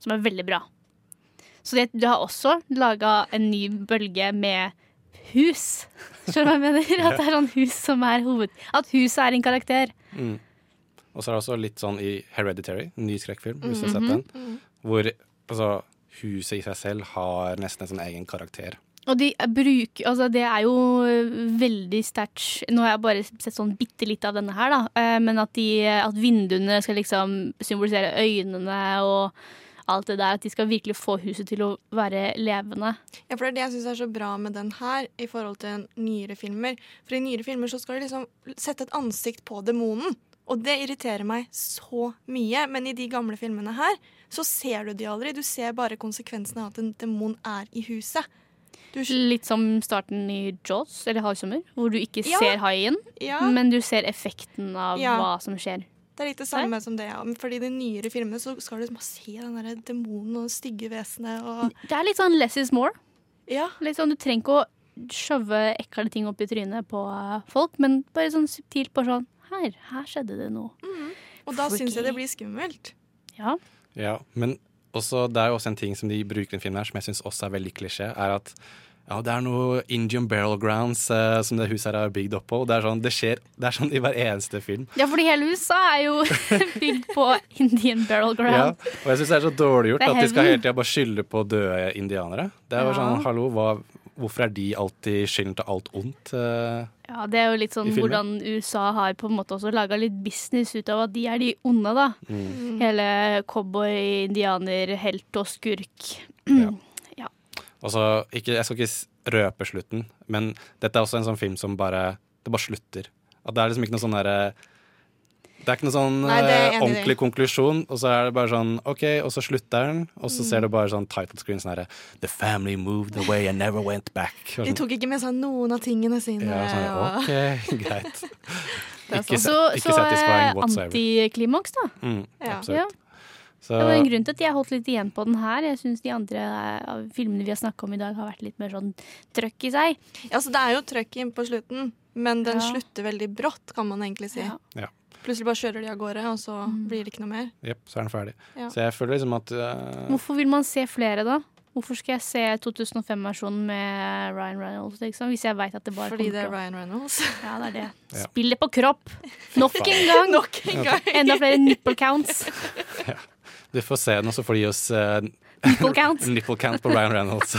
som er veldig bra. Så det, du har også laga en ny bølge med hus. Skjønner du hva jeg mener? At det er sånn hus som er hoved... At huset er en karakter. Mm. Og så er det også litt sånn i Hereditary, en ny skrekkfilm, hvis du har Mhm. sett den, hvor altså, huset i seg selv har nesten en sånn egen karakter. Og de bruker Altså, det er jo øh, veldig sterkt Nå har jeg bare sett sånn bitte litt av denne her, da. eh, Men at, de, at vinduene skal liksom symbolisere øynene og alt det der. At de skal virkelig få huset til å være levende. Ja, for Det er det jeg syns er så bra med den her i forhold til nyere filmer. For i nyere filmer så skal de liksom sette et ansikt på demonen. Og det irriterer meg så mye. Men i de gamle filmene her så ser du de aldri. Du ser bare konsekvensene av at en demon er i huset. Du, Litt som starten i Jaws, eller Haisommer, hvor du ikke Ja. ser haien, Ja. men du ser effekten av Ja. hva som skjer. Det er litt det samme som det, ja. Fordi i de nyere filmene så skal du liksom se den der demonen og stygge vesenet og Det er litt sånn less is more. Ja. Litt sånn, Du trenger ikke å skjøve ekle ting opp i trynet på eh, folk, men bare sånn subtilt på sånn Her, her skjedde det noe. Og da syns jeg det blir skummelt. Ja. Ja, men også, det er jo også en ting som de bruker i den filmen her, som jeg syns også er veldig klisjé, er at ja, det er noe Indian Barrel Grounds eh, som det huset her er bygd opp på. og Det er sånn, det skjer, det er sånn i hver eneste film. Ja, fordi hele huset er jo bygd på Indian Barrel Ground. Ja, og jeg syns det er så dårlig gjort at de skal hele tida bare skylde på døde indianere. Det er jo Ja. sånn, hallo, hva, Hvorfor er de alltid skylden til alt ondt? Uh, Ja, Det er jo litt sånn hvordan USA har på en måte også laga litt business ut av at de er de onde, da. Mm. Hele cowboy, indianer, helt og skurk. Ja. Altså, ikke, jeg skal ikke røpe slutten, men dette er også en sånn film som bare Det bare slutter. At det er liksom ikke noe sånn derre Det er ikke noen sånn Nei, eh, ordentlig konklusjon, og så er det bare sånn OK, og så slutter den, og så Mm. ser du bare sånn title screen sånn herre The family moved away and never went back. Sånn. De sånn. tok ikke med seg noen av tingene sine. Ja, sånn, OK, greit. Ikke, sant. sa- Så, ikke så antiklimaks, da. Mm, Ja. absolutt. Så, Det var en grunn til at jeg holdt litt igjen på den her. Jeg syns de andre eh, av filmene vi har snakka om i dag, har vært litt mer sånn trøkk i seg. Ja, så Det er jo trøkk inn på slutten, men den Ja. slutter veldig brått, kan man egentlig si. Ja. Ja. Plutselig bare kjører de av gårde, og så blir det ikke noe mer. Jepp, så er den ferdig. Ja. Så jeg føler liksom at uh... Hvorfor vil man se flere, da? Hvorfor skal jeg se 2005-versjonen med Ryan Reynolds, liksom, hvis jeg veit at det bare Fordi kommer det er Ryan Reynolds. Ja, det er det. Ja. Spillet på kropp! Nok en gang! Nok en gang. Enda flere nipple counts. Du får se den, og så får de gi oss uh, Nipple count. nipple count på Ryan Reynolds.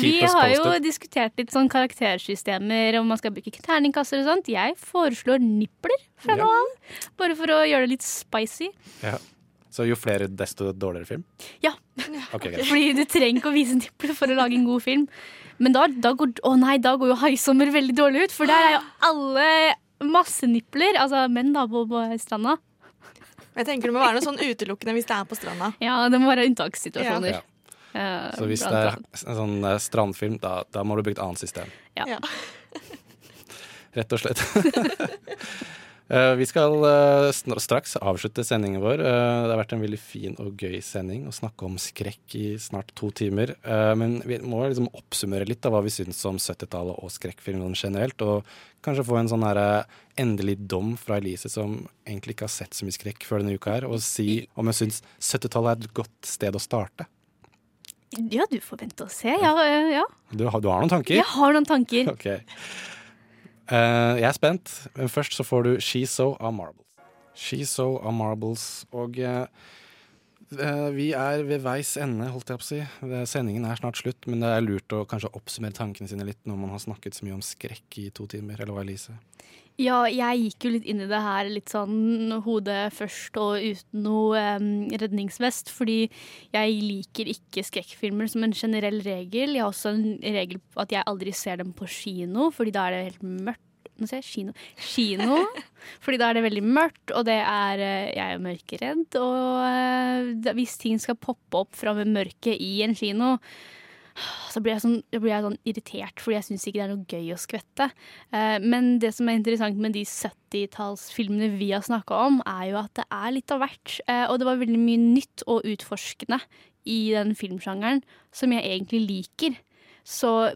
Vi har jo diskutert litt sånn karaktersystemer, om man skal bruke terningkasser og sånt. Jeg foreslår nipler fra Ja. nå av. Bare for å gjøre det litt spicy. ja. Så jo flere, desto dårligere film? Ja. Okay, okay. Fordi du trenger ikke å vise nipler for å lage en god film. Men da, da går Å nei, da går jo Haisommer veldig dårlig ut, for der er jo alle masse nipler. Altså menn, da, på, på stranda. Jeg tenker Det må være noe sånn utelukkende hvis det er på stranda. Ja, det må være unntakssituasjoner. Ja. Eh, Så hvis det er en sånn eh, strandfilm, da, da må du bruke et annet system. Ja. Rett og slett. Eh, vi skal straks avslutte sendingen vår. Det har vært en veldig fin og gøy sending å snakke om skrekk i snart to timer. Eh, men vi må liksom oppsummere litt av hva vi syns om 70-tallet og skrekkfilmen generelt. Og kanskje få en sånn her, endelig dom fra Elise, som egentlig ikke har sett så mye skrekk før denne uka her, og si om hun syns 70-tallet er et godt sted å starte. Ja, du får vente og se. Ja, eh, ja. Du, har- du har noen tanker? Jeg har noen tanker. Ok. Uh, jeg er spent, men først så får du She So av Marbles. She So av Marbles, og eh, vi er ved veis ende, holdt jeg på å si. Sendingen er snart slutt, men det er lurt å kanskje oppsummere tankene sine litt når man har snakket så mye om skrekk i to timer, eller hva, Elise? Ja, jeg gikk jo litt inn i det her litt sånn hodet først og uten noe um, redningsvest, fordi jeg liker ikke skrekkfilmer som en generell regel. Jeg har også en regel på at jeg aldri ser dem på kino, fordi da er det helt mørkt. Nå sier jeg kino. Kino. Fordi da er det veldig mørkt, og det er eh, Jeg er mørkeredd. Og eh, hvis ting skal poppe opp fra mørket i en kino, så blir jeg sånn, blir sånn irritert, fordi jeg syns ikke det er noe gøy å skvette. Eh, men det som er interessant med de 70-tallsfilmene vi har snakka om, er jo at det er litt av hvert. Eh, og det var veldig mye nytt og utforskende i den filmsjangeren som jeg egentlig liker. Så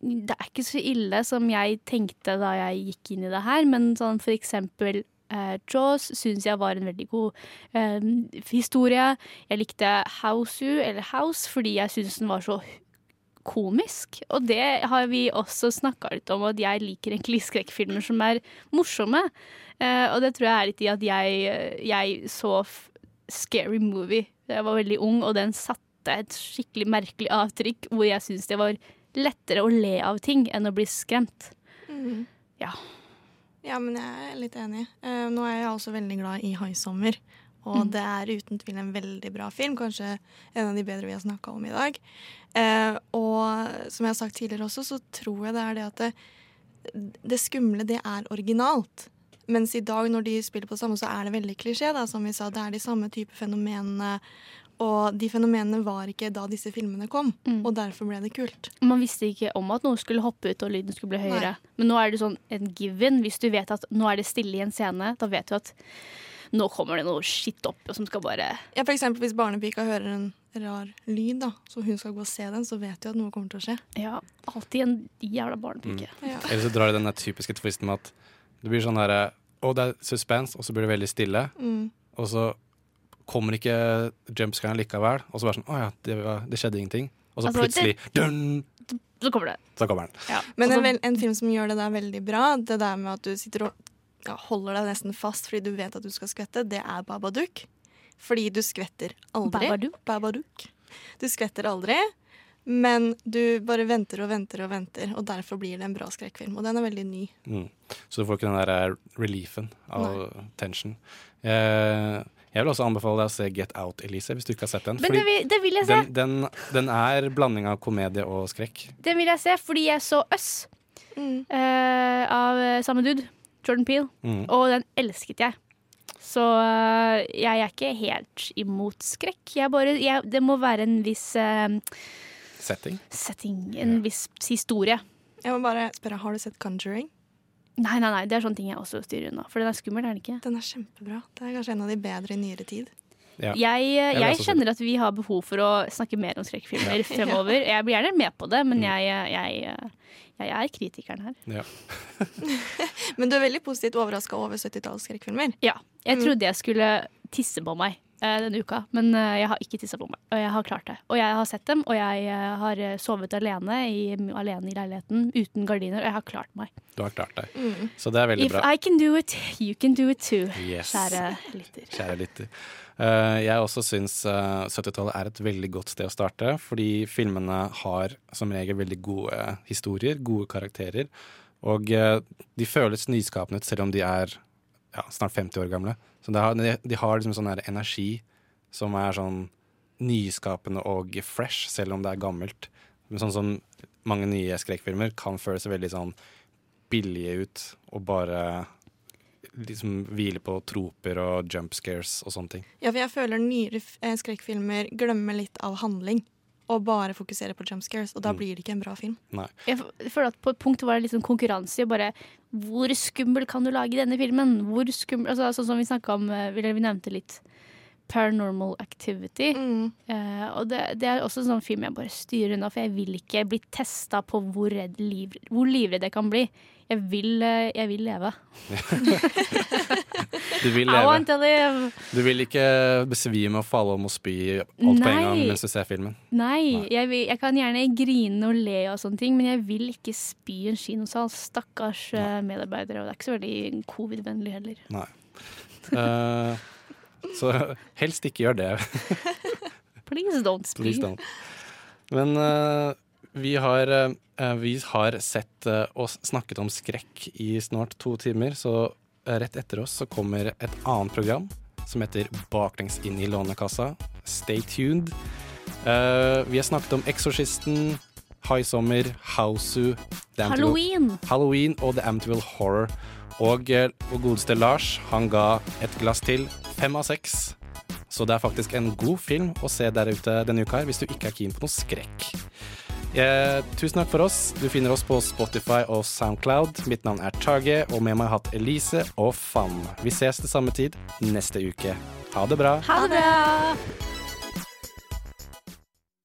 det er ikke så ille som jeg tenkte da jeg gikk inn i det her, men sånn for eksempel Uh, Jaws syns jeg var en veldig god uh, historie. Jeg likte Houseu, eller House, fordi jeg syns den var så komisk. Og det har vi også snakka litt om, at jeg liker egentlig skrekkfilmer som er morsomme. Eh, og det tror jeg er litt i at jeg, jeg så Scary Movie da jeg var veldig ung, og den satte et skikkelig merkelig avtrykk hvor jeg syns det var lettere å le av ting enn å bli skremt. Mm. Ja. Ja, men jeg er litt enig. Uh, nå er jeg også veldig glad i Haisommer. Og Mm. det er uten tvil en veldig bra film. Kanskje en av de bedre vi har snakka om i dag. Eh, og som jeg har sagt tidligere også, så tror jeg det er det at det, det skumle, det er originalt. Mens i dag, når de spiller på det samme, så er det veldig klisjé. Da, som vi sa, Det er de samme type fenomenene. Og de fenomenene var ikke da disse filmene kom, Mm. og derfor ble det kult. Man visste ikke om at noe skulle hoppe ut og lyden skulle bli høyere. Men nå er det sånn en given. Hvis du vet at nå er det stille i en scene, da vet du at nå kommer det noe skitt opp som skal bare Ja, for eksempel hvis barnepika hører en rar lyd, da, så hun skal gå og se den, så vet du at noe kommer til å skje. Ja, alltid en jævla barnepike. Ja. Eller så drar de den typiske twisten med at det blir sånn herre Å, det er suspense, og så blir det veldig stille. Mm. Og så kommer ikke jumpscaren likevel, og så bare sånn Å ja, det, var, det skjedde ingenting. Og så Altså, plutselig det- dun, Så kommer det. Så kommer den. Men Altså- en, en film som gjør det der veldig bra, det der med at du sitter og ja, holder deg nesten fast fordi du vet at du skal skvette, det er Babadook. Fordi du skvetter aldri. Babadook? Babadook. Du skvetter aldri, men du bare venter og venter og venter, og derfor blir det en bra skrekkfilm. Og den er veldig ny. Mm. Så du får ikke den der eh, reliefen av tension. Eh, jeg vil også anbefale deg å se Get Out, Elise, hvis du ikke har sett den. Men det vil, det vil jeg se. den, den, den er blanding av komedie og skrekk. Den vil jeg se fordi jeg så Us eh, av eh, samme dude, Jordan Peel, Mm. og den elsket jeg. Så eh, jeg er ikke helt imot skrekk. Jeg bare, jeg, det må være en viss uh, Setting. setting, en viss historie. Jeg må bare spørre, Har du sett Conjuring? Nei, nei, nei, det er sånne ting jeg også styrer unna. For den er skummel, er den ikke? Den er kjempebra. Det er kanskje en av de bedre i nyere tid. Ja. Jeg, eh, jeg kjenner at vi har behov for å snakke mer om skrekkfilmer Ja. fremover. Jeg blir gjerne med på det, Mm. men jeg, jeg, jeg er kritikeren her. Ja. Men du er veldig positivt overraska over 70-tallsskrekkfilmer. Ja. Jeg Mm. trodde jeg skulle tisse på meg uh, denne uka, men uh, jeg har ikke tissa på meg. Og jeg har klart det. Og jeg har sett dem, og jeg uh, har eh, sovet alene i, alene i leiligheten uten gardiner, og jeg har klart meg. Du har klart deg. Mm. Så det er veldig If bra. I can do it, you can do it too, Yes. kjære lytter. Kjære lytter. Eh, jeg også syns eh, 70-tallet er et veldig godt sted å starte, fordi filmene har som regel veldig gode historier, gode karakterer. Og eh, de føles nyskapende ut selv om de er ja, snart 50 år gamle. Så de har, de, har liksom sånn energi som er sånn nyskapende og fresh, selv om det er gammelt. Sånn som mange nye skrekkfilmer kan føles veldig sånn billige ut og bare liksom hvile på troper og jump scares og sånne ting. Ja, for jeg føler nyere eh, skrekkfilmer glemmer litt av handling. og bare fokusere på jump scares, og da Mm. blir det ikke en bra film. Nei. Jeg føler at På et punkt var det liksom konkurranse i bare Hvor skummel kan du lage denne filmen? Hvor skummel, altså, Sånn som vi snakka om, eh, eller vi nevnte litt Paranormal Activity. Mm. Uh, og det, det er også en sånn film jeg bare styrer unna, for jeg vil ikke bli testa på hvor, redd, liv, hvor livredd jeg kan bli. Jeg vil, uh, jeg vil leve. Du vil I want to live. Du vil ikke besvime og falle om og spy alt på en gang mens du ser filmen. Nei, jeg, vil, jeg kan gjerne grine og le og sånne ting, men jeg vil ikke spy i en kinosal. Stakkars eh, medarbeidere. Og det er ikke så veldig covid-vennlig heller. Nei. Eh, så helst ikke gjør det. Please don't spy. Please don't. Men uh, vi, har, uh, vi har sett uh, og snakket om skrekk i snart to timer, så rett etter oss så kommer et annet program som heter Baklengs inn i Lånekassa. Stay tuned. Vi har snakket om Eksorsisten, High Sommer, Hausu, Halloween. Halloween og The Amityville Horror. Og eh, vår godeste Lars, han ga et glass til. Fem av seks. Så det er faktisk en god film å se der ute denne uka her, hvis du ikke er keen på noe skrekk. Eh, tusen takk for oss. Du finner oss på Spotify og Soundcloud. Mitt navn er Tage, og med meg har jeg hatt Elise og Fan. Vi ses til samme tid neste uke. Ha det bra. Ha det bra!